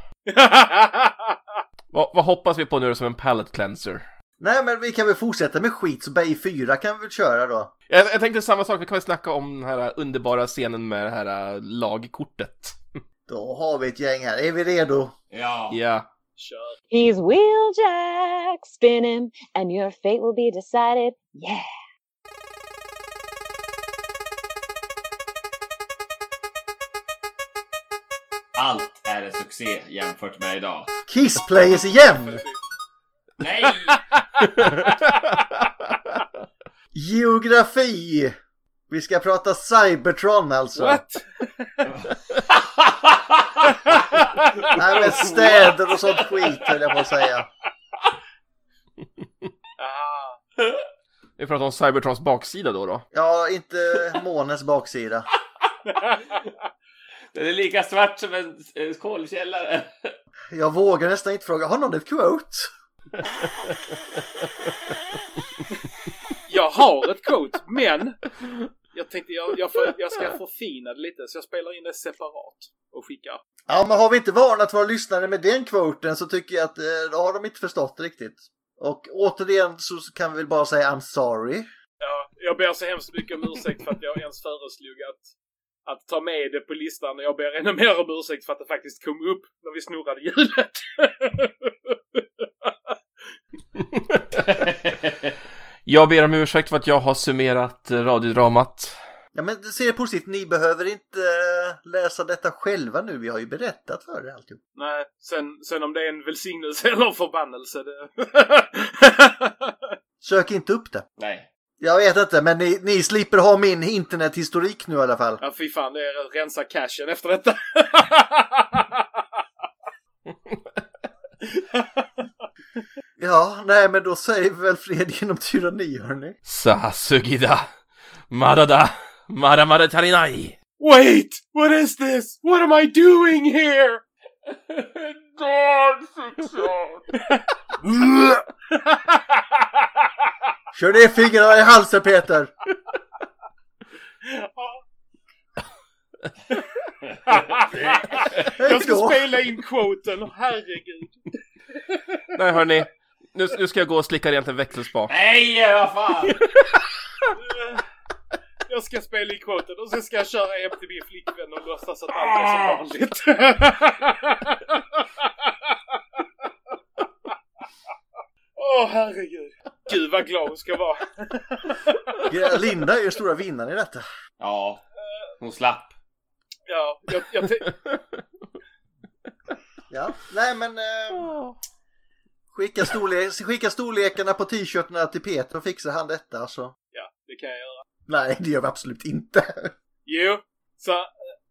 vad, vad hoppas vi på nu som en palette cleanser? Nej, men vi kan väl fortsätta med skit, så Bay 4 kan vi väl köra då. Jag, jag tänkte samma sak, vi kan väl snacka om den här underbara scenen med det här äh, lagkortet. [LAUGHS] Då har vi ett gäng här. Är vi redo? Ja! Ja. Kör. He's wheeljack spinning, and your fate will be decided. Yeah. Allt är en succé jämfört med idag. Kiss Players igen! Nej! Geografi! Vi ska prata Cybertron alltså. What? Nej men städer och sånt skit höll jag på att säga. Vi pratar om Cybertrons baksida då då. Ja, inte månens baksida. Den är lika svart som en kolkällare. Jag vågar nästan inte fråga, har någon ett quote? Jag har ett quote, men jag tänkte jag, jag, får, jag ska förfina det lite så jag spelar in det separat och skickar. Ja, men har vi inte varnat våra lyssnare med den quoten så tycker jag att eh, då har de inte förstått riktigt. Och återigen så kan vi väl bara säga I'm sorry. Ja, jag ber så hemskt mycket om ursäkt för att jag ens föreslog att, att ta med det på listan och jag ber ännu mer om ursäkt för att det faktiskt kom upp när vi snurrade hjulet. [LAUGHS] Jag ber om ursäkt för att jag har summerat radiodramat. Ja, men se det positivt, ni behöver inte eh, läsa detta själva nu. Vi har ju berättat för er alltihop. Nej, sen, sen om det är en välsignelse [LAUGHS] eller en förbannelse det... Sök inte upp det. Nej. Jag vet inte, men ni, ni slipper ha min internethistorik nu i alla fall. ja, fy fan, det är att rensa cashen efter detta. [LAUGHS] Ja, nej men då säger vi väl fred genom tyranni hörni. Sasugida. Madada. Mada mada tarinai. Wait! What is this? What am I doing here? [LAUGHS] [LAUGHS] Kör ner fingrarna i halsen Peter! jag ska spela in quoten, herregud. Nej hörni. Nu, nu ska jag gå och slicka rent en växelspak. Nej, vad fan! Jag ska spela in quoten och sen ska jag köra hem till min flickvän och låtsas att allt är som vanligt. Åh herregud. Gud vad glad hon ska vara. Linda är ju stora vinnaren i detta. Ja, hon slapp. Ja, jag, jag Ja, nej men... Eh, skicka, storlek, skicka storlekarna på t-shirtarna till Peter och fixar han detta så. Ja, det kan jag göra. Nej, det gör vi absolut inte. Jo, så eh,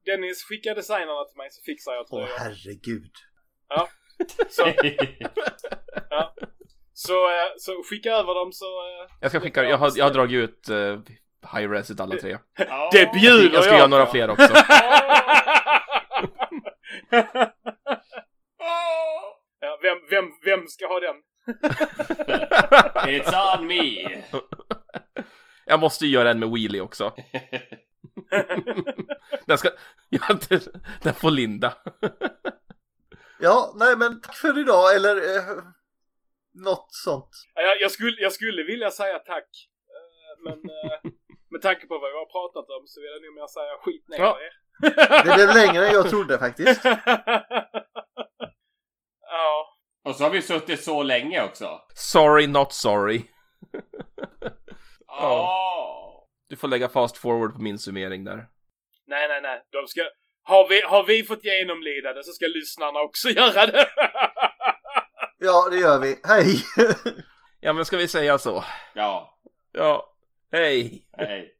Dennis skickar designerna till mig så fixar jag Åh tröjor. herregud. Ja. Så, [LAUGHS] ja. Så, eh, så skicka över dem så... eh, Jag ska skicka, jag har, jag har dragit ut uh, high-reset alla tre. Det bjuder Jag ska jag göra några på. fler också. [LAUGHS] Ja, vem, vem, vem ska ha den? [LAUGHS] It's on me! Jag måste ju göra en med wheelie också. [LAUGHS] den ska, ja, den, den får Linda. Ja, nej men tack för idag eller... Eh, något sånt. Ja, Jag, jag, skulle, jag skulle vilja säga tack. eh, Men eh, [LAUGHS] med tanke på vad vi har pratat om så vill jag nog mer säga skit ner Ja. er. Det blev längre än jag trodde faktiskt. [LAUGHS] Ja. Och så har vi suttit så länge också. Sorry not sorry. Ja. Du får lägga fast forward på min summering där. Nej, nej, nej. De ska... Har vi, har vi fått genomlida det så ska lyssnarna också [LAUGHS] göra det. Ja, det gör vi. Hej! Ja men ska vi säga så? Ja. Ja. Hej! Hej.